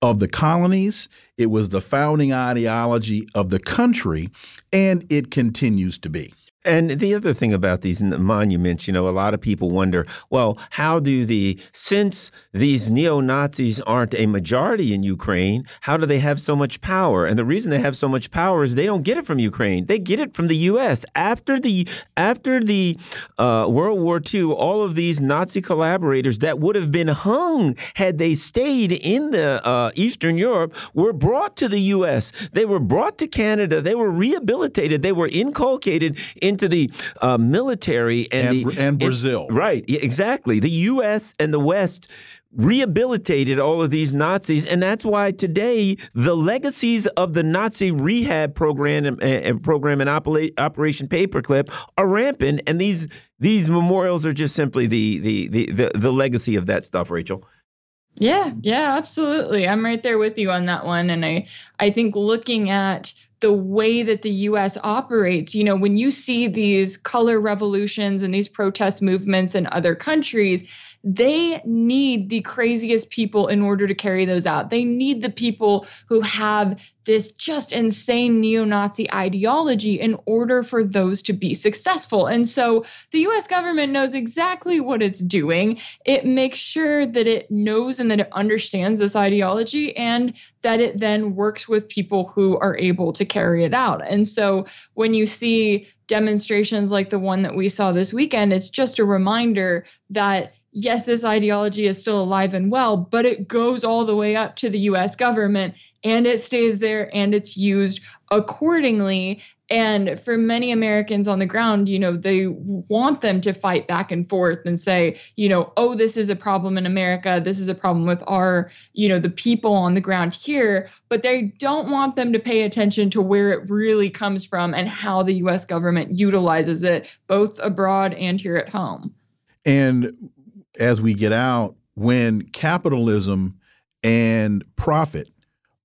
of the colonies. It was the founding ideology of the country, and it continues to be. And the other thing about these monuments, you know, a lot of people wonder, well, how do the, since these neo Nazis aren't a majority in Ukraine, how do they have so much power? And the reason they have so much power is they don't get it from Ukraine; they get it from the U.S. After the after the uh, World War II, all of these Nazi collaborators that would have been hung had they stayed in the uh, Eastern Europe were brought to the U.S. They were brought to Canada. They were rehabilitated. They were inculcated in into the uh, military and and, the, and Brazil. It, right, exactly. The U.S. and the West rehabilitated all of these Nazis, and that's why today the legacies of the Nazi rehab program and, and program and Operation Paperclip are rampant, and these these memorials are just simply the the the the, the legacy of that stuff, Rachel. Yeah, yeah, absolutely. I'm right there with you on that one, and I I think looking at the way that the US operates. You know, when you see these color revolutions and these protest movements in other countries, they need the craziest people in order to carry those out. They need the people who have this just insane neo Nazi ideology in order for those to be successful. And so the US government knows exactly what it's doing. It makes sure that it knows and that it understands this ideology and that it then works with people who are able to carry it out. And so when you see demonstrations like the one that we saw this weekend, it's just a reminder that yes, this ideology is still alive and well, but it goes all the way up to the US government and it stays there and it's used accordingly. And for many Americans on the ground, you know, they want them to fight back and forth and say, you know, oh, this is a problem in America. This is a problem with our, you know, the people on the ground here. But they don't want them to pay attention to where it really comes from and how the US government utilizes it, both abroad and here at home. And as we get out when capitalism and profit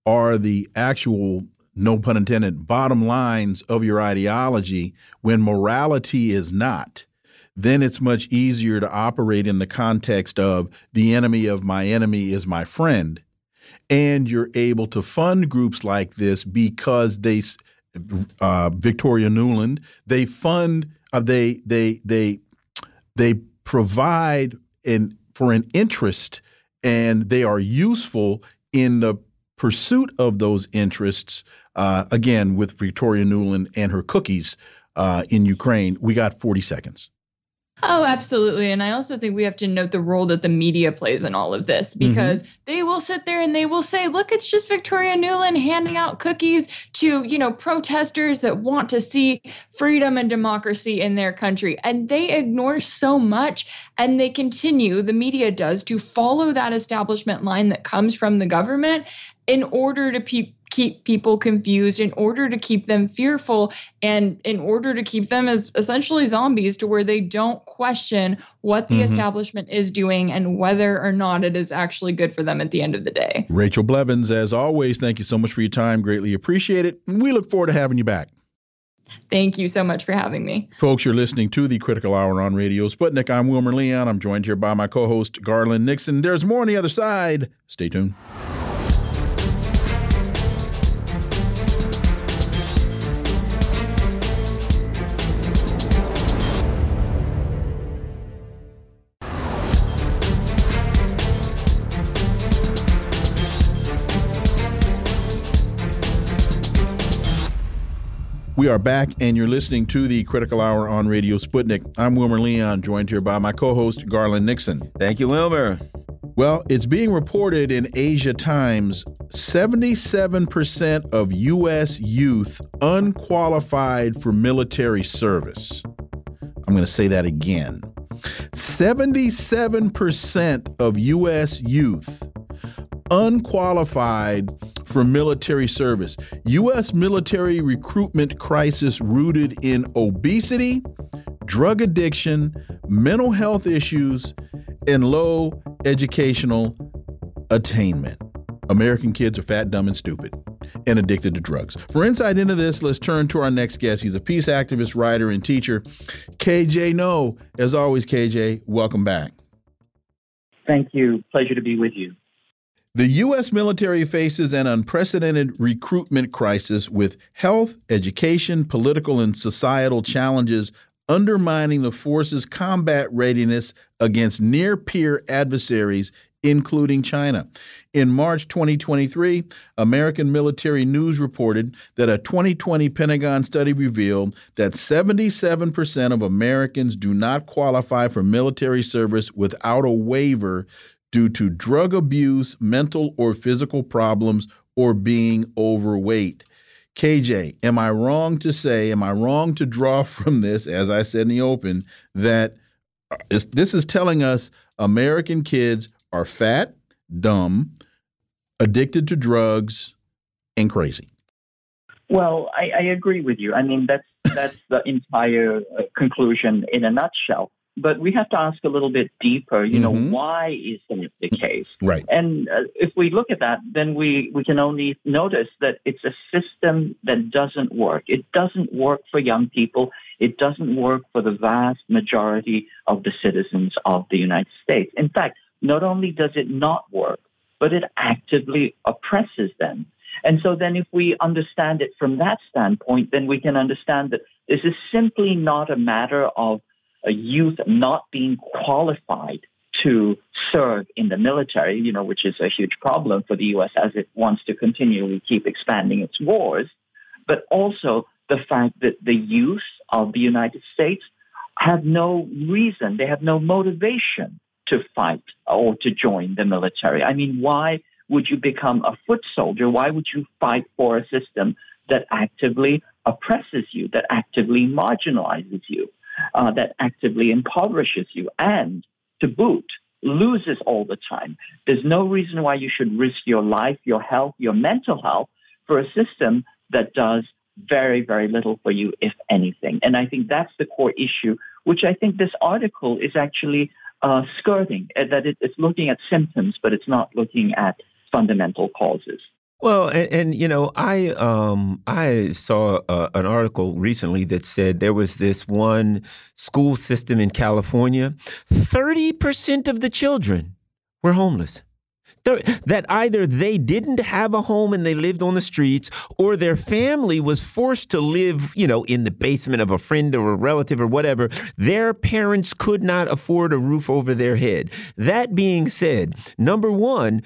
are the actual no pun intended bottom lines of your ideology when morality is not then it's much easier to operate in the context of the enemy of my enemy is my friend. And you're able to fund groups like this because they uh, Victoria Nuland they fund uh, they they they they provide for an interest and they are useful in the pursuit of those interests. Uh, again, with Victoria Nuland and her cookies uh, in Ukraine, we got 40 seconds. Oh, absolutely. And I also think we have to note the role that the media plays in all of this mm-hmm. because mm-hmm. they will sit there and they will say, look, it's just Victoria Nuland handing out cookies to, you know, protesters that want to see freedom and democracy in their country. And they ignore so much and they continue, the media does, to follow that establishment line that comes from the government in order to pe- keep people confused, in order to keep them fearful, and in order to keep them as essentially zombies to where they don't question what the mm-hmm. establishment is doing and whether or not it is actually good for them at the end of the day. Rachel Blevins, as always, thank you so much for your time. Greatly appreciate it. And we look forward to having you back. Thank you so much for having me. Folks, you're listening to the Critical Hour on Radio Sputnik. I'm Wilmer Leon. I'm joined here by my co host, Garland Nixon. There's more on the other side. Stay tuned. We are back, and you're listening to the Critical Hour on Radio Sputnik. I'm Wilmer Leon, joined here by my co host, Garland Nixon. Thank you, Wilmer. Well, it's being reported in Asia Times 77% of U.S. youth unqualified for military service. I'm going to say that again 77% of U.S. youth unqualified for military service. U.S. military recruitment crisis rooted in obesity, drug addiction, mental health issues, and low educational attainment. American kids are fat, dumb, and stupid and addicted to drugs. For insight into this, let's turn to our next guest. He's a peace activist, writer, and teacher, KJ Noh. As always, KJ, welcome back. Thank you. Pleasure to be with you. The U.S. military faces an unprecedented recruitment crisis with health, education, political, and societal challenges undermining the force's combat readiness against near peer adversaries, including China. In March 2023, American Military News reported that a 2020 Pentagon study revealed that 77% of Americans do not qualify for military service without a waiver due to drug abuse, mental or physical problems, or being overweight. KJ, am I wrong to say, am I wrong to draw from this, as I said in the open, that uh, this is telling us American kids are fat, dumb, addicted to drugs, and crazy? Well, I, I agree with you. I mean, that's that's the entire uh, conclusion in a nutshell. But we have to ask a little bit deeper, you know, Mhm. why is that the case? Right. And uh, if we look at that, then we, we can only notice that it's a system that doesn't work. It doesn't work for young people. It doesn't work for the vast majority of the citizens of the United States. In fact, not only does it not work, but it actively oppresses them. And so then if we understand it from that standpoint, then we can understand that this is simply not a matter of youth not being qualified to serve in the military, you know, which is a huge problem for the U.S. as it wants to continually keep expanding its wars, but also the fact that the youth of the United States have no reason, they have no motivation to fight or to join the military. I mean, why would you become a foot soldier? Why would you fight for a system that actively oppresses you, that actively marginalizes you? Uh, that actively impoverishes you and to boot loses all the time. There's no reason why you should risk your life, your health, your mental health for a system that does very, very little for you, if anything. And I think that's the core issue, which I think this article is actually uh, skirting, uh, that it, it's looking at symptoms, but it's not looking at fundamental causes. Well, and, and you know, I um I saw uh, an article recently that said there was this one school system in California, thirty percent of the children were homeless. That either they didn't have a home and they lived on the streets, or their family was forced to live, you know, in the basement of a friend or a relative or whatever. Their parents could not afford a roof over their head. That being said, number one.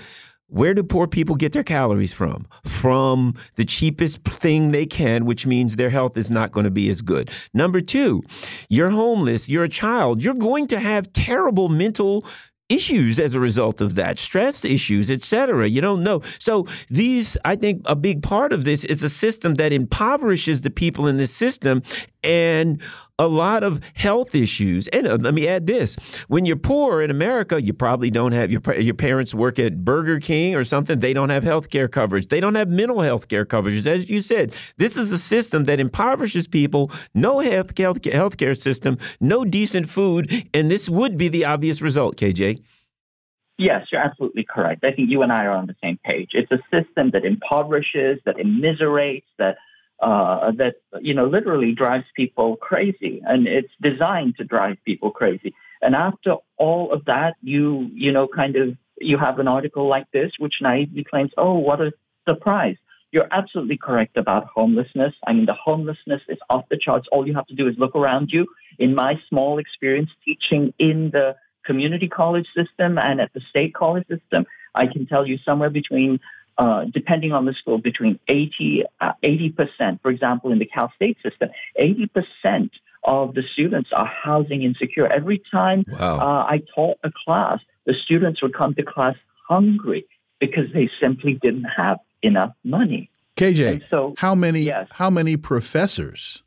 Where do poor people get their calories from? From the cheapest thing they can, which means their health is not going to be as good. Number two, you're homeless, you're a child, you're going to have terrible mental issues as a result of that stress issues etc you don't know so these i think a big part of this is a system that impoverishes the people in this system and a lot of health issues. And uh, let me add this. When you're poor in america you probably don't have your, your parents work at burger king or something. They don't have health care coverage. They don't have mental health care coverage as you said this is a system that impoverishes people. No health health care system no decent food and this would be the obvious result kj Yes, you're absolutely correct. I think you and I are on the same page. It's a system that impoverishes, that immiserates, that uh, that you know literally drives people crazy, and it's designed to drive people crazy. And after all of that, you you know kind of you have an article like this which naively claims, "Oh, what a surprise!" You're absolutely correct about homelessness. I mean, the homelessness is off the charts. All you have to do is look around you. In my small experience teaching in the community college system and at the state college system, I can tell you somewhere between, uh, depending on the school, between 80, uh, 80%, for example, in the Cal State system, 80% of the students are housing insecure. Every time Wow. uh, I taught a class, the students would come to class hungry because they simply didn't have enough money. KJ, And so, how many yes. how many professors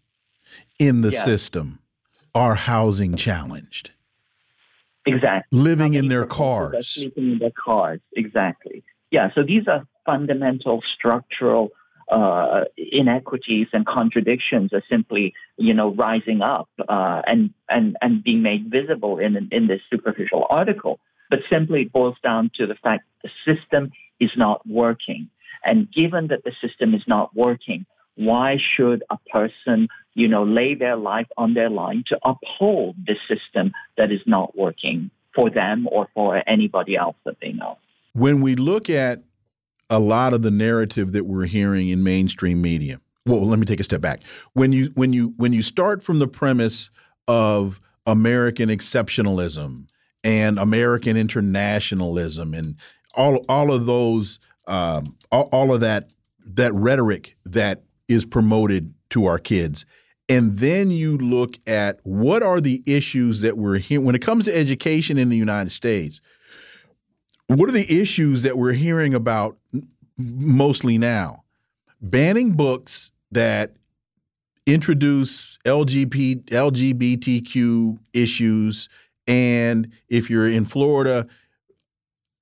in the Yes. system are housing challenged? Exactly. Living in their cars. Sleeping in their cars. Exactly. Yeah. So these are fundamental structural uh, inequities and contradictions are simply, you know, rising up uh, and and and being made visible in in this superficial article. But simply it boils down to the fact the system is not working. And given that the system is not working, why should a person, you know, lay their life on their line to uphold this system that is not working for them or for anybody else that they know? when we look at a lot of the narrative that we're hearing in mainstream media, well, let me take a step back. When you when you when you start from the premise of American exceptionalism and American internationalism and all all of those um, all, all of that that rhetoric that is promoted to our kids and then you look at what are the issues that we're hearing when it comes to education in the United States. What are the issues that we're hearing about mostly now? Banning books that introduce LGBT, LGBTQ issues, and if you're in Florida,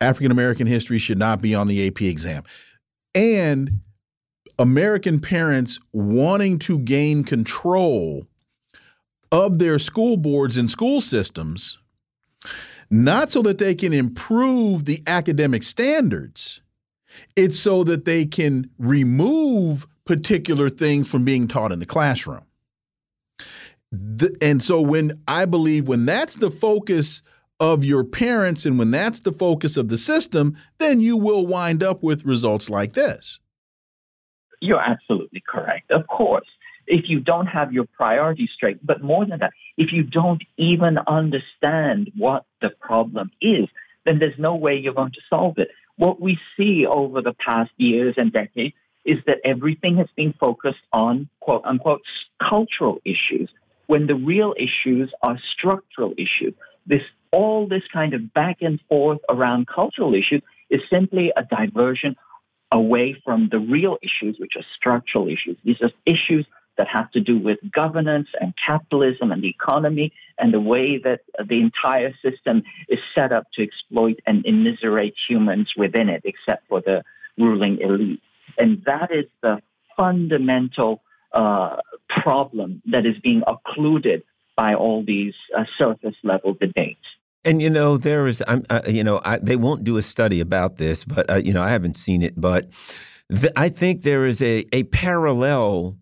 African American history should not be on the AP exam. And American parents wanting to gain control of their school boards and school systems, not so that they can improve the academic standards, it's so that they can remove particular things from being taught in the classroom. The, and so, when I believe when that's the focus of your parents and when that's the focus of the system, then you will wind up with results like this. You're absolutely correct. Of course, if you don't have your priorities straight, but more than that, if you don't even understand what the problem is, then there's no way you're going to solve it. What we see over the past years and decades is that everything has been focused on quote unquote cultural issues when the real issues are structural issues. This all this kind of back and forth around cultural issues is simply a diversion away from the real issues, which are structural issues. These are issues that have to do with governance and capitalism and the economy and the way that the entire system is set up to exploit and immiserate humans within it, except for the ruling elite. And that is the fundamental uh, problem that is being occluded by all these uh, surface level debates. And you know there is, I'm, uh, you know, I, they won't do a study about this, but uh, you know I haven't seen it, but I think there is a a parallel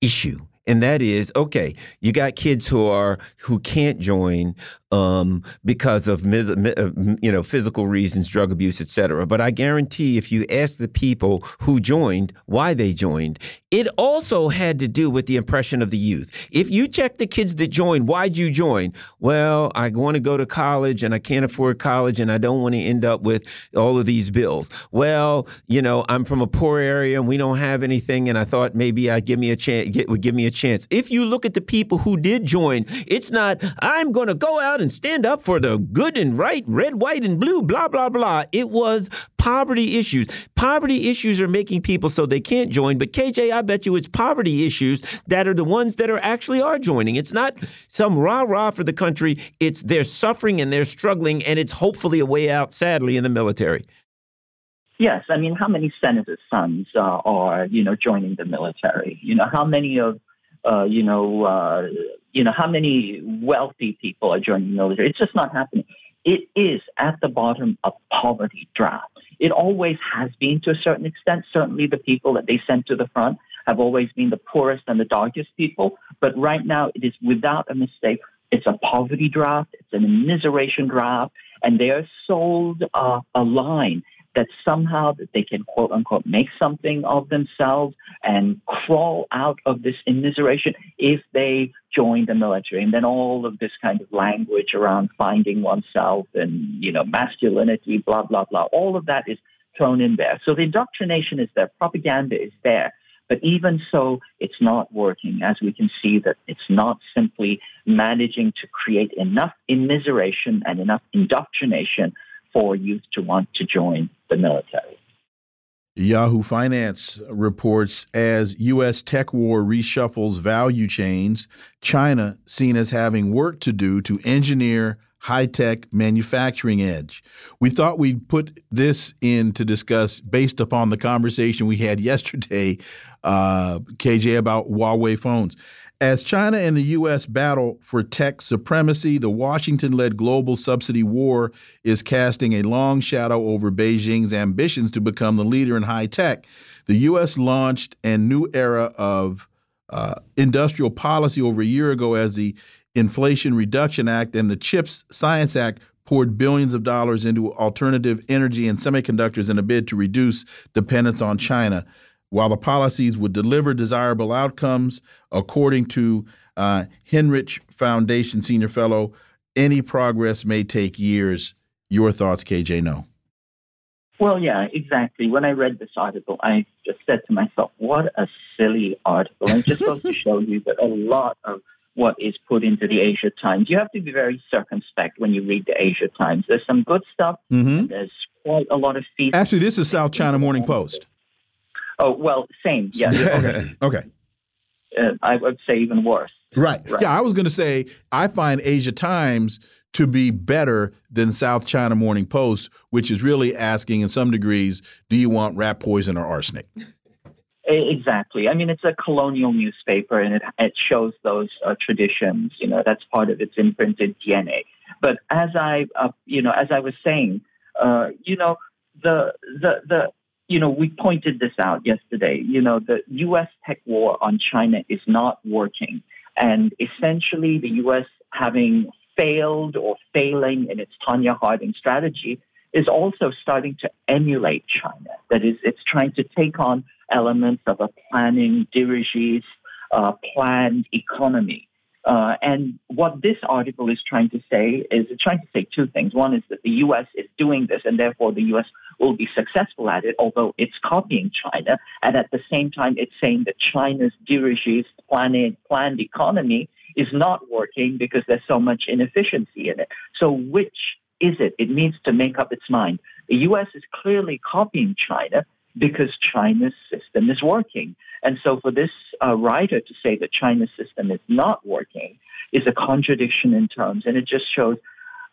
issue and that is okay you got kids who are who can't join um, because of uh, you know physical reasons, drug abuse, etc. But I guarantee, if you ask the people who joined why they joined, it also had to do with the impression of the youth. If you check the kids that joined, why'd you join? Well, I want to go to college and I can't afford college and I don't want to end up with all of these bills. Well, you know, I'm from a poor area and we don't have anything, and I thought maybe I'd give me a chance. Would give me a chance. If you look at the people who did join, it's not I'm going to go out and stand up for the good and right, red, white, and blue, blah, blah, blah. It was poverty issues. Poverty issues are making people so they can't join. But KJ, I bet you it's poverty issues that are the ones that are actually are joining. It's not some rah rah for the country. It's they're suffering and they're struggling, and it's hopefully a way out, sadly, in the military. Yes, I mean, how many senators' sons uh, are you know joining the military? You know, how many of uh, you know, uh, you know, how many wealthy people are joining the military? It's just not happening. It is at the bottom a poverty draft. It always has been to a certain extent. Certainly, the people that they sent to the front have always been the poorest and the darkest people. But right now, it is without a mistake. It's a poverty draft. It's an immiseration draft, and they are sold uh, a line that somehow that they can quote unquote make something of themselves and crawl out of this immiseration if they join the military. And then all of this kind of language around finding oneself and, you know, masculinity, blah, blah, blah, all of that is thrown in there. So the indoctrination is there, propaganda is there. But even so, it's not working, as we can see that it's not simply managing to create enough immiseration and enough indoctrination for youth to want to join the military. Yahoo Finance reports as U.S. tech war reshuffles value chains, China seen as having work to do to engineer high tech manufacturing edge. We thought we'd put this in to discuss based upon the conversation we had yesterday, uh, KJ, about Huawei phones. As China and the U.S. battle for tech supremacy, the Washington led global subsidy war is casting a long shadow over Beijing's ambitions to become the leader in high tech. The U.S. launched a new era of uh, industrial policy over a year ago as the Inflation Reduction Act and the CHIPS Science Act poured billions of dollars into alternative energy and semiconductors in a bid to reduce dependence on China. While the policies would deliver desirable outcomes, according to uh, Hinrich Foundation senior fellow, any progress may take years. Your thoughts, KJ? No. Well, yeah, exactly. When I read this article, I just said to myself, what a silly article. And it just goes to show you that a lot of what is put into the Asia Times, you have to be very circumspect when you read the Asia Times. There's some good stuff. Mm -hmm. There's quite a lot of feedback. Actually, this is South China Morning Post. Oh, well, same. Yeah. okay. okay. Uh, I would say even worse. Right. right. Yeah, I was going to say, I find Asia Times to be better than South China Morning Post, which is really asking in some degrees, do you want rat poison or arsenic? Exactly. I mean, it's a colonial newspaper, and it it shows those uh, traditions. You know, that's part of its imprinted DNA. But as I, uh, you know, as I was saying, uh, you know, the the the you know, we pointed this out yesterday. You know, the U.S. tech war on China is not working, and essentially, the U.S. having failed or failing in its Tonya Harding strategy is also starting to emulate China. That is, it's trying to take on elements of a planning, dirigiste, uh, planned economy. Uh, and what this article is trying to say is it's trying to say two things. One is that the U.S. is doing this, and therefore the U.S. will be successful at it, although it's copying China. And at the same time, it's saying that China's dirigiste, planned, planned economy is not working because there's so much inefficiency in it. So which is it? It needs to make up its mind. The U.S. is clearly copying China because China's system is working. And so for this uh, writer to say that China's system is not working is a contradiction in terms. And it just shows,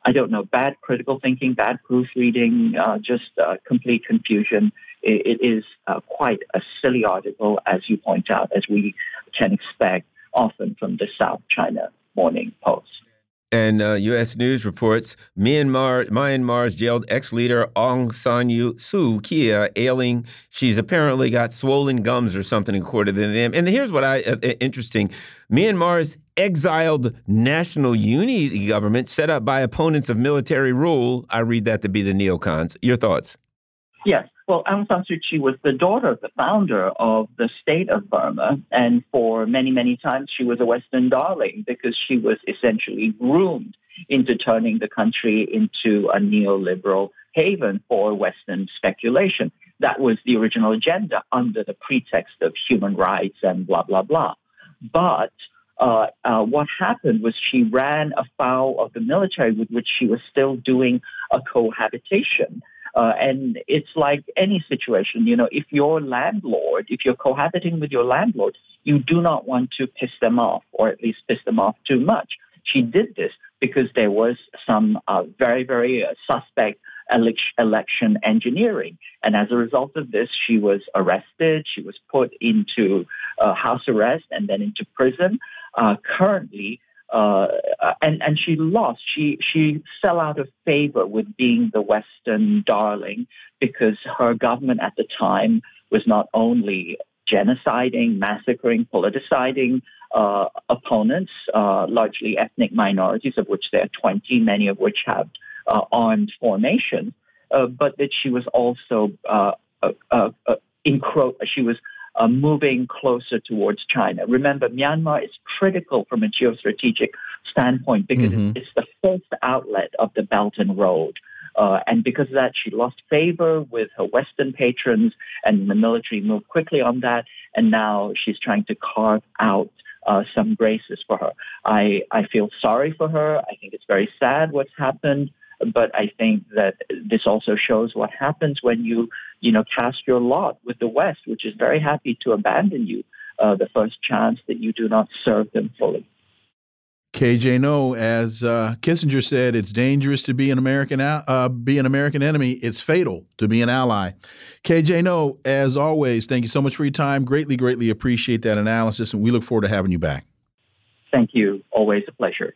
I don't know, bad critical thinking, bad proofreading, uh, just uh, complete confusion. it, it is uh, quite a silly article, as you point out, as we can expect often from the South China Morning Post. And uh, U.S. News reports Myanmar, Myanmar's jailed ex-leader Aung San Suu Kyi ailing. She's apparently got swollen gums or something, according to them. And here's what I uh, interesting: Myanmar's exiled national unity government set up by opponents of military rule. I read that to be the neocons. Your thoughts? Yes. Well, Aung San Suu Kyi was the daughter of the founder of the state of Burma, and for many, many times she was a Western darling because she was essentially groomed into turning the country into a neoliberal haven for Western speculation. That was the original agenda under the pretext of human rights and blah, blah, blah. But uh, uh, what happened was she ran afoul of the military with which she was still doing a cohabitation. Uh, and it's like any situation, you know, if your landlord, if you're cohabiting with your landlord, you do not want to piss them off, or at least piss them off too much. She did this because there was some uh, very, very uh, suspect election engineering. And as a result of this, she was arrested. She was put into uh, house arrest and then into prison. Uh, currently, uh, and and she lost. She she fell out of favor with being the Western darling because her government at the time was not only genociding, massacring, politicizing uh, opponents, uh, largely ethnic minorities, of which there are 20, many of which have uh, armed formations, uh, but that she was also uh, she was uh, moving closer towards China. Remember, Myanmar is critical from a geostrategic standpoint because mm-hmm. it's the first outlet of the Belt and Road. Uh, and because of that, she lost favor with her Western patrons, and the military moved quickly on that. And now she's trying to carve out uh, some graces for her. I, I feel sorry for her. I think it's very sad what's happened. But I think that this also shows what happens when you, you know, cast your lot with the West, which is very happy to abandon you uh, the first chance that you do not serve them fully. KJ No, as uh, Kissinger said, it's dangerous to be an American uh, be an American enemy. It's fatal to be an ally. KJ No, as always, thank you so much for your time. Greatly, greatly appreciate that analysis, and we look forward to having you back. Thank you. Always a pleasure.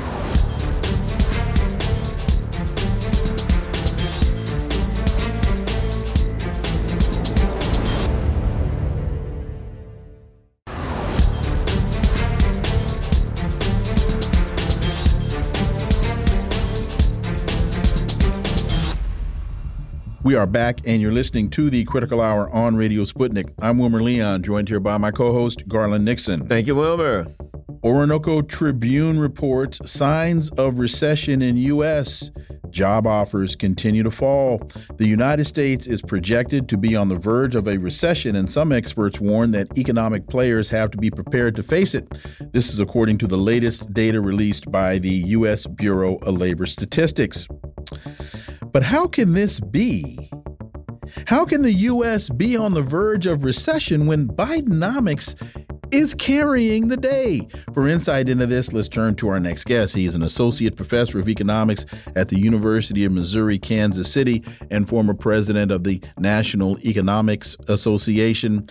We are back, and you're listening to the Critical Hour on Radio Sputnik. I'm Wilmer Leon, joined here by my co host, Garland Nixon. Thank you, Wilmer. Orinoco Tribune reports signs of recession in U.S. Job offers continue to fall. The United States is projected to be on the verge of a recession, and some experts warn that economic players have to be prepared to face it. This is according to the latest data released by the U.S. Bureau of Labor Statistics. But how can this be? How can the U.S. be on the verge of recession when Bidenomics is carrying the day? For insight into this, let's turn to our next guest. He is an associate professor of economics at the University of Missouri Kansas City and former president of the National Economics Association.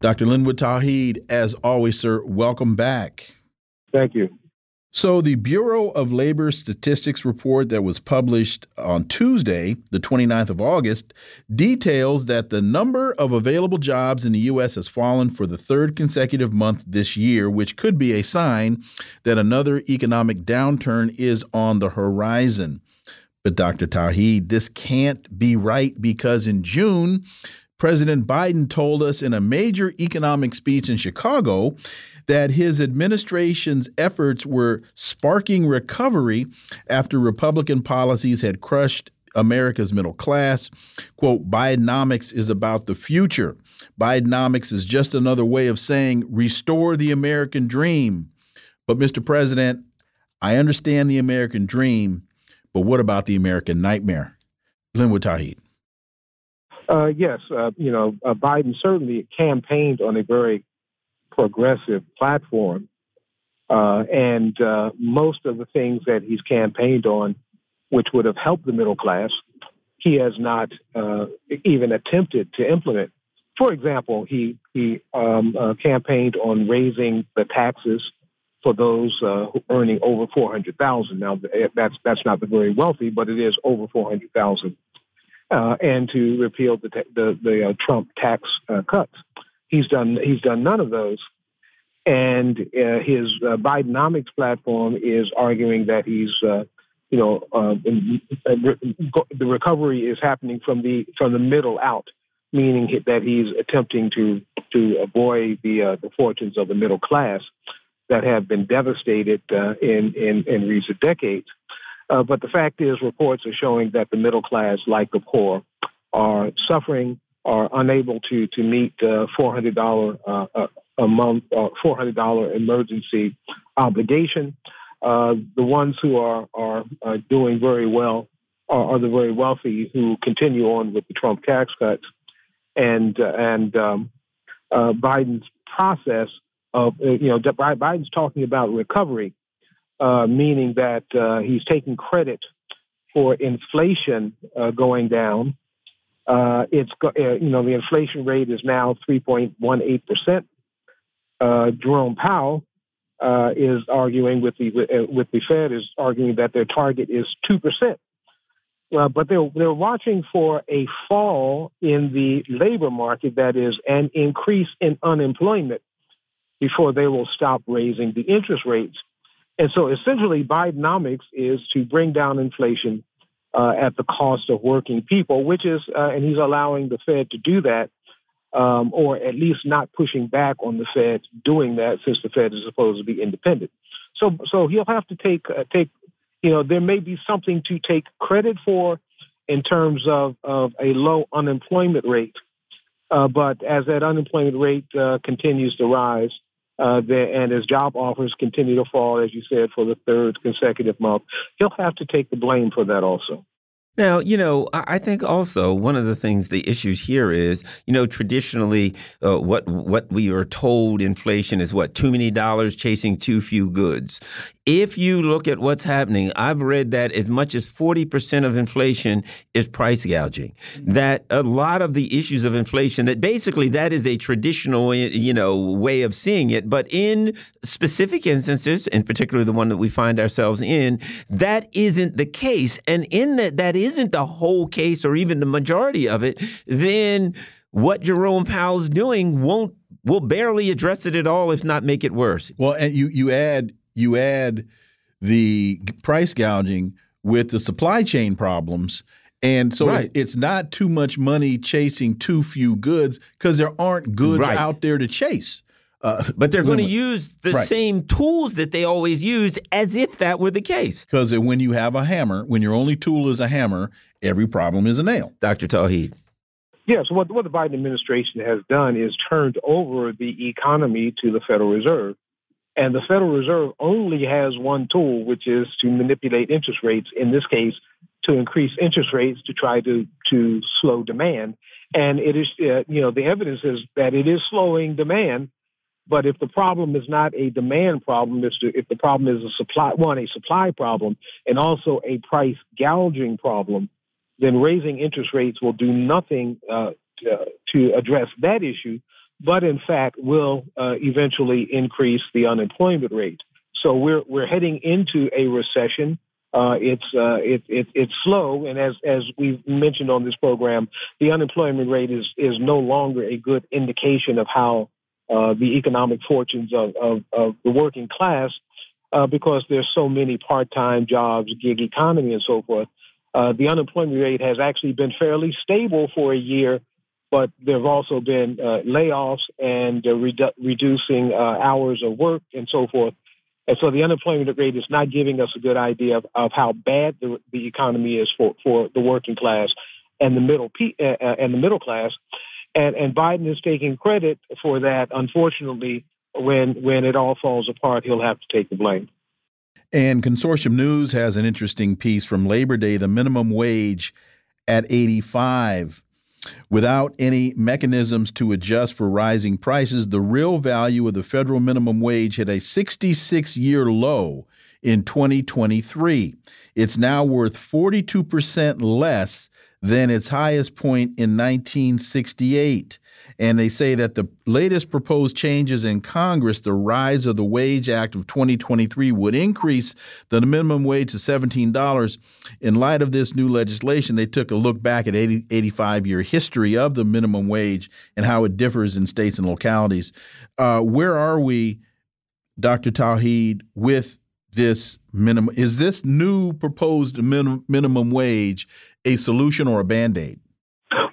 Dr. Linwood Tauheed, as always, sir, welcome back. Thank you. So, the Bureau of Labor Statistics report that was published on Tuesday, the 29th of August, details that the number of available jobs in the U.S. has fallen for the third consecutive month this year, which could be a sign that another economic downturn is on the horizon. But, Dr. Tauheed, this can't be right because in June, President Biden told us in a major economic speech in Chicago that his administration's efforts were sparking recovery after Republican policies had crushed America's middle class. Quote, Bidenomics is about the future. Bidenomics is just another way of saying restore the American dream. But, Mr. President, I understand the American dream, but what about the American nightmare? Linwood Tauheed. Uh, yes, uh, you know, uh, Biden certainly campaigned on a very progressive platform. Uh, and uh, most of the things that he's campaigned on, which would have helped the middle class, he has not even attempted to implement. For example, he he um, campaigned on raising the taxes for those earning over four hundred thousand. Now that's that's not the very wealthy, but it is over four hundred thousand, uh, and to repeal the the, the Trump tax cuts. He's done he's done none of those, and uh, his uh, Bidenomics platform is arguing that he's uh, you know uh, the recovery is happening from the from the middle out, meaning that he's attempting to to avoid the uh, the fortunes of the middle class that have been devastated uh, in, in in recent decades. But the fact is, reports are showing that the middle class, like the poor, are suffering are unable to to meet the $400 uh, a month, uh, $400 emergency obligation. Uh, the ones who are are, are doing very well are, are, the very wealthy who continue on with the Trump tax cuts, and uh, and um, uh, Biden's process of uh, you know Biden's talking about recovery, meaning that he's taking credit for inflation going down uh, it's uh, you know the inflation rate is now 3.18 percent. Uh, Jerome Powell uh, is arguing with the uh, with the Fed is arguing that their target is two percent. but they're they're watching for a fall in the labor market, that is, an increase in unemployment, before they will stop raising the interest rates. And so, essentially, Bidenomics is to bring down inflation uh, at the cost of working people, which is, uh, and he's allowing the Fed to do that, um, or at least not pushing back on the Fed doing that, since the Fed is supposed to be independent. So, so he'll have to take uh, take, you know, there may be something to take credit for in terms of of a low unemployment rate, uh, but as that unemployment rate uh, continues to rise, uh, and as job offers continue to fall, as you said, for the third consecutive month, he'll have to take the blame for that also. Now, you know, I think also one of the things, the issues here is, you know, traditionally, uh, what what we are told inflation is what too many dollars chasing too few goods. If you look at what's happening, I've read that as much as 40% of inflation is price gouging. That a lot of the issues of inflation, that basically that is a traditional, you know, way of seeing it. But in specific instances, and particularly the one that we find ourselves in, that isn't the case. And in that that isn't the whole case or even the majority of it, then what Jerome Powell is doing won't will barely address it at all, if not make it worse. Well, and you you add you add the price gouging with the supply chain problems, And so right. it's, not too much money chasing too few goods because there aren't goods right. out there to chase. Uh, but they're going to use the right. same tools that they always used as if that were the case. Because when you have a hammer, when your only tool is a hammer, every problem is a nail. Dr. Tauheed. Yes, what, what the Biden administration has done is turned over the economy to the Federal Reserve. And the Federal Reserve only has one tool, which is to manipulate interest rates, in this case, to increase interest rates to try to, to slow demand. And it is, uh, you know, the evidence is that it is slowing demand. But if the problem is not a demand problem, if the problem is a supply, one, a supply problem, and also a price gouging problem, then raising interest rates will do nothing uh, to, to address that issue but in fact will uh, eventually increase the unemployment rate. So we're we're heading into a recession. Uh, it's uh, it, it, it's slow, and as as we've mentioned on this program, the unemployment rate is is no longer a good indication of how uh, the economic fortunes of, of, of the working class, uh, because there's so many part-time jobs, gig economy, and so forth. Uh, the unemployment rate has actually been fairly stable for a year but there have also been uh, layoffs and redu- reducing uh, hours of work and so forth. And so the unemployment rate is not giving us a good idea of, of how bad the, the economy is for, for the working class and the middle pe- and the middle class. And, and Biden is taking credit for that. Unfortunately, when when it all falls apart, he'll have to take the blame. And Consortium News has an interesting piece from Labor Day: the minimum wage at 85 Without any mechanisms to adjust for rising prices, the real value of the federal minimum wage hit a 66 year low in 2023. It's now worth 42% less than its highest point in 1968. And they say that the latest proposed changes in Congress, the rise of the Wage Act of 2023, would increase the minimum wage to $17. In light of this new legislation, they took a look back at 80, 85 year history of the minimum wage and how it differs in states and localities. Uh, where are we, Dr. Tauheed, with this minimum? Is this new proposed min minimum wage a solution or a band aid?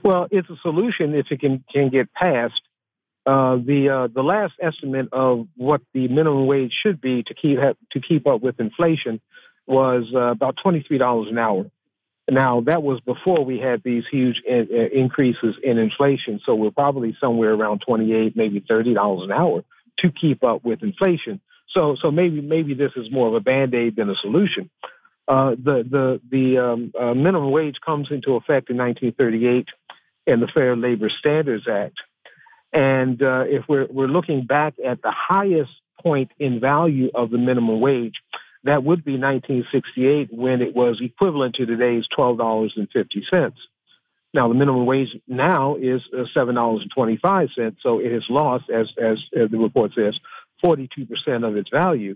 Well, it's a solution if it can can get passed. Uh, the uh, the last estimate of what the minimum wage should be to keep to keep up with inflation was uh, about twenty three dollars an hour. Now that was before we had these huge in, uh, increases in inflation, so we're probably somewhere around twenty eight, maybe thirty dollars an hour to keep up with inflation. So so maybe maybe this is more of a band aid than a solution. Uh, the the the um, uh, minimum wage comes into effect in 1938 in the Fair Labor Standards Act, and uh, if we're we're looking back at the highest point in value of the minimum wage, that would be 1968 when it was equivalent to today's $12.50. Now the minimum wage now is uh, $7.25, so it has lost, as as, as the report says, 42% of its value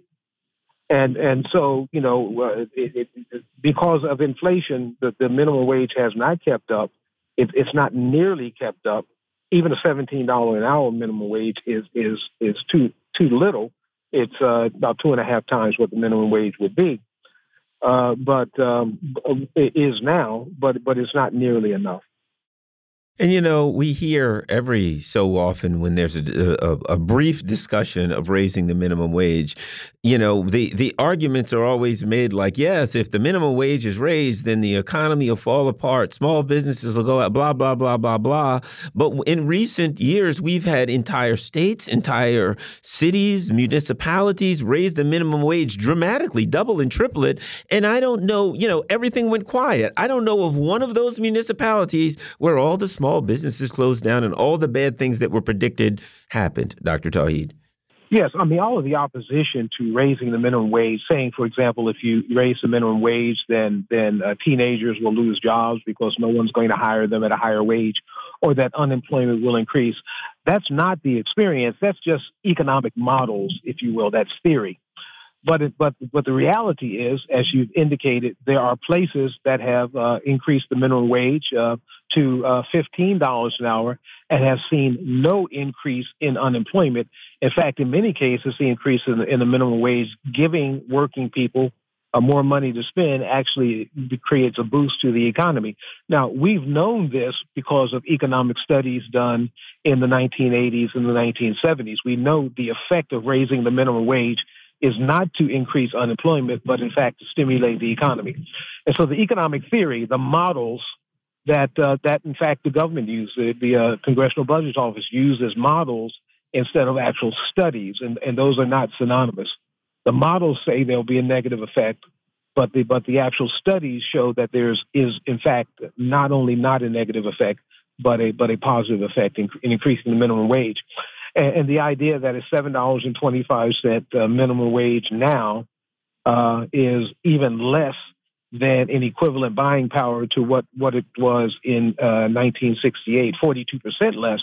and and so you know uh, it, it, because of inflation, the, the minimum wage has not kept up. It, it's not nearly kept up. Even a seventeen dollar an hour minimum wage is is is too too little. It's uh, about two and a half times what the minimum wage would be. Uh, but um, it is now, but but it's not nearly enough. And you know, we hear every so often when there's a, uh, a, a, brief discussion of raising the minimum wage, you know, the, the arguments are always made like, yes, if the minimum wage is raised, then the economy will fall apart, small businesses will go out, blah, blah, blah, blah, blah. But in recent years, we've had entire states, entire cities, municipalities raise the minimum wage dramatically, double and triple it. And I don't know, you know, everything went quiet. I don't know of one of those municipalities where all the small small businesses closed down and all the bad things that were predicted happened, Dr. Tauheed? Yes, I mean, all of the opposition to raising the minimum wage, saying, for example, if you raise the minimum wage, then then uh, teenagers will lose jobs because no one's going to hire them at a higher wage, or that unemployment will increase. That's not the experience. That's just economic models, if you will. That's theory. But it, but but the reality is, as you've indicated, there are places that have uh, increased the minimum wage uh, to uh, fifteen dollars an hour and have seen no increase in unemployment. In fact, in many cases, the increase in the, in the minimum wage giving working people uh, more money to spend actually creates a boost to the economy. Now, we've known this because of economic studies done in the 1980s and the 1970s. We know the effect of raising the minimum wage is not to increase unemployment, but in fact to stimulate the economy. And so the economic theory, the models that uh, that in fact the government used, the, the uh, Congressional Budget Office used as models instead of actual studies, and, and those are not synonymous. The models say there'll be a negative effect, but the but the actual studies show that there's is in fact not only not a negative effect, but a but a positive effect in, in increasing the minimum wage. And, and, the idea that a seven dollars and twenty five cent uh, minimum wage now uh, is even less than an equivalent buying power to what what it was in uh, 1968, 42 percent less,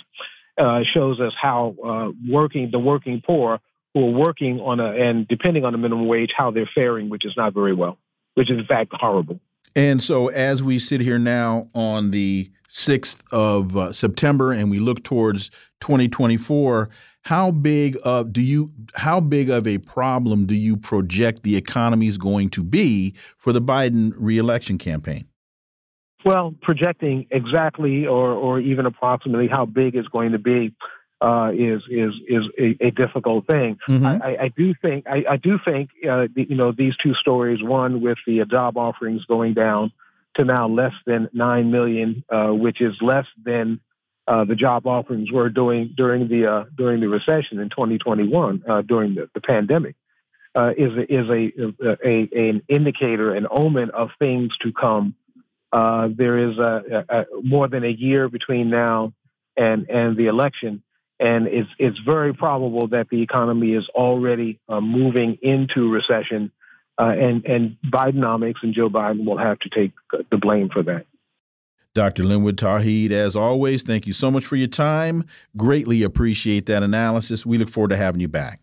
uh, shows us how uh, working the working poor who are working on a and depending on the minimum wage how they're faring, which is not very well, which is in fact horrible. And so, as we sit here now on the sixth of uh, September, and we look towards 2024, how big of do you how big of a problem do you project the economy is going to be for the Biden reelection campaign? Well, projecting exactly or or even approximately how big it's going to be uh, is is is a, a difficult thing. Mm-hmm. I, I, do think I, I do think uh, the, you know these two stories. One with the job offerings going down to now less than nine million, uh, which is less than uh, the job offerings were doing during the uh, during the recession in 2021 uh, during the, the pandemic. is a, is a, a, an indicator, an omen of things to come. there is a, a, more than a year between now and and the election, and it's it's very probable that the economy is already uh, moving into recession, uh, and and Bidenomics and Joe Biden will have to take the blame for that. Dr. Linwood Tauheed, as always, thank you so much for your time. Greatly appreciate that analysis. We look forward to having you back.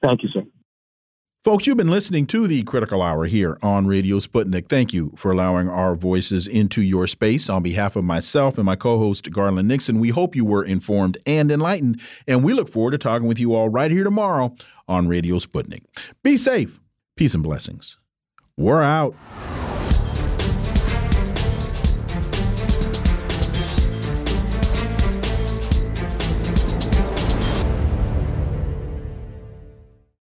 Thank you, sir. Folks, you've been listening to the Critical Hour here on Radio Sputnik. Thank you for allowing our voices into your space. On behalf of myself and my co host, Garland Nixon, we hope you were informed and enlightened. And we look forward to talking with you all right here tomorrow on Radio Sputnik. Be safe. Peace and blessings. We're out.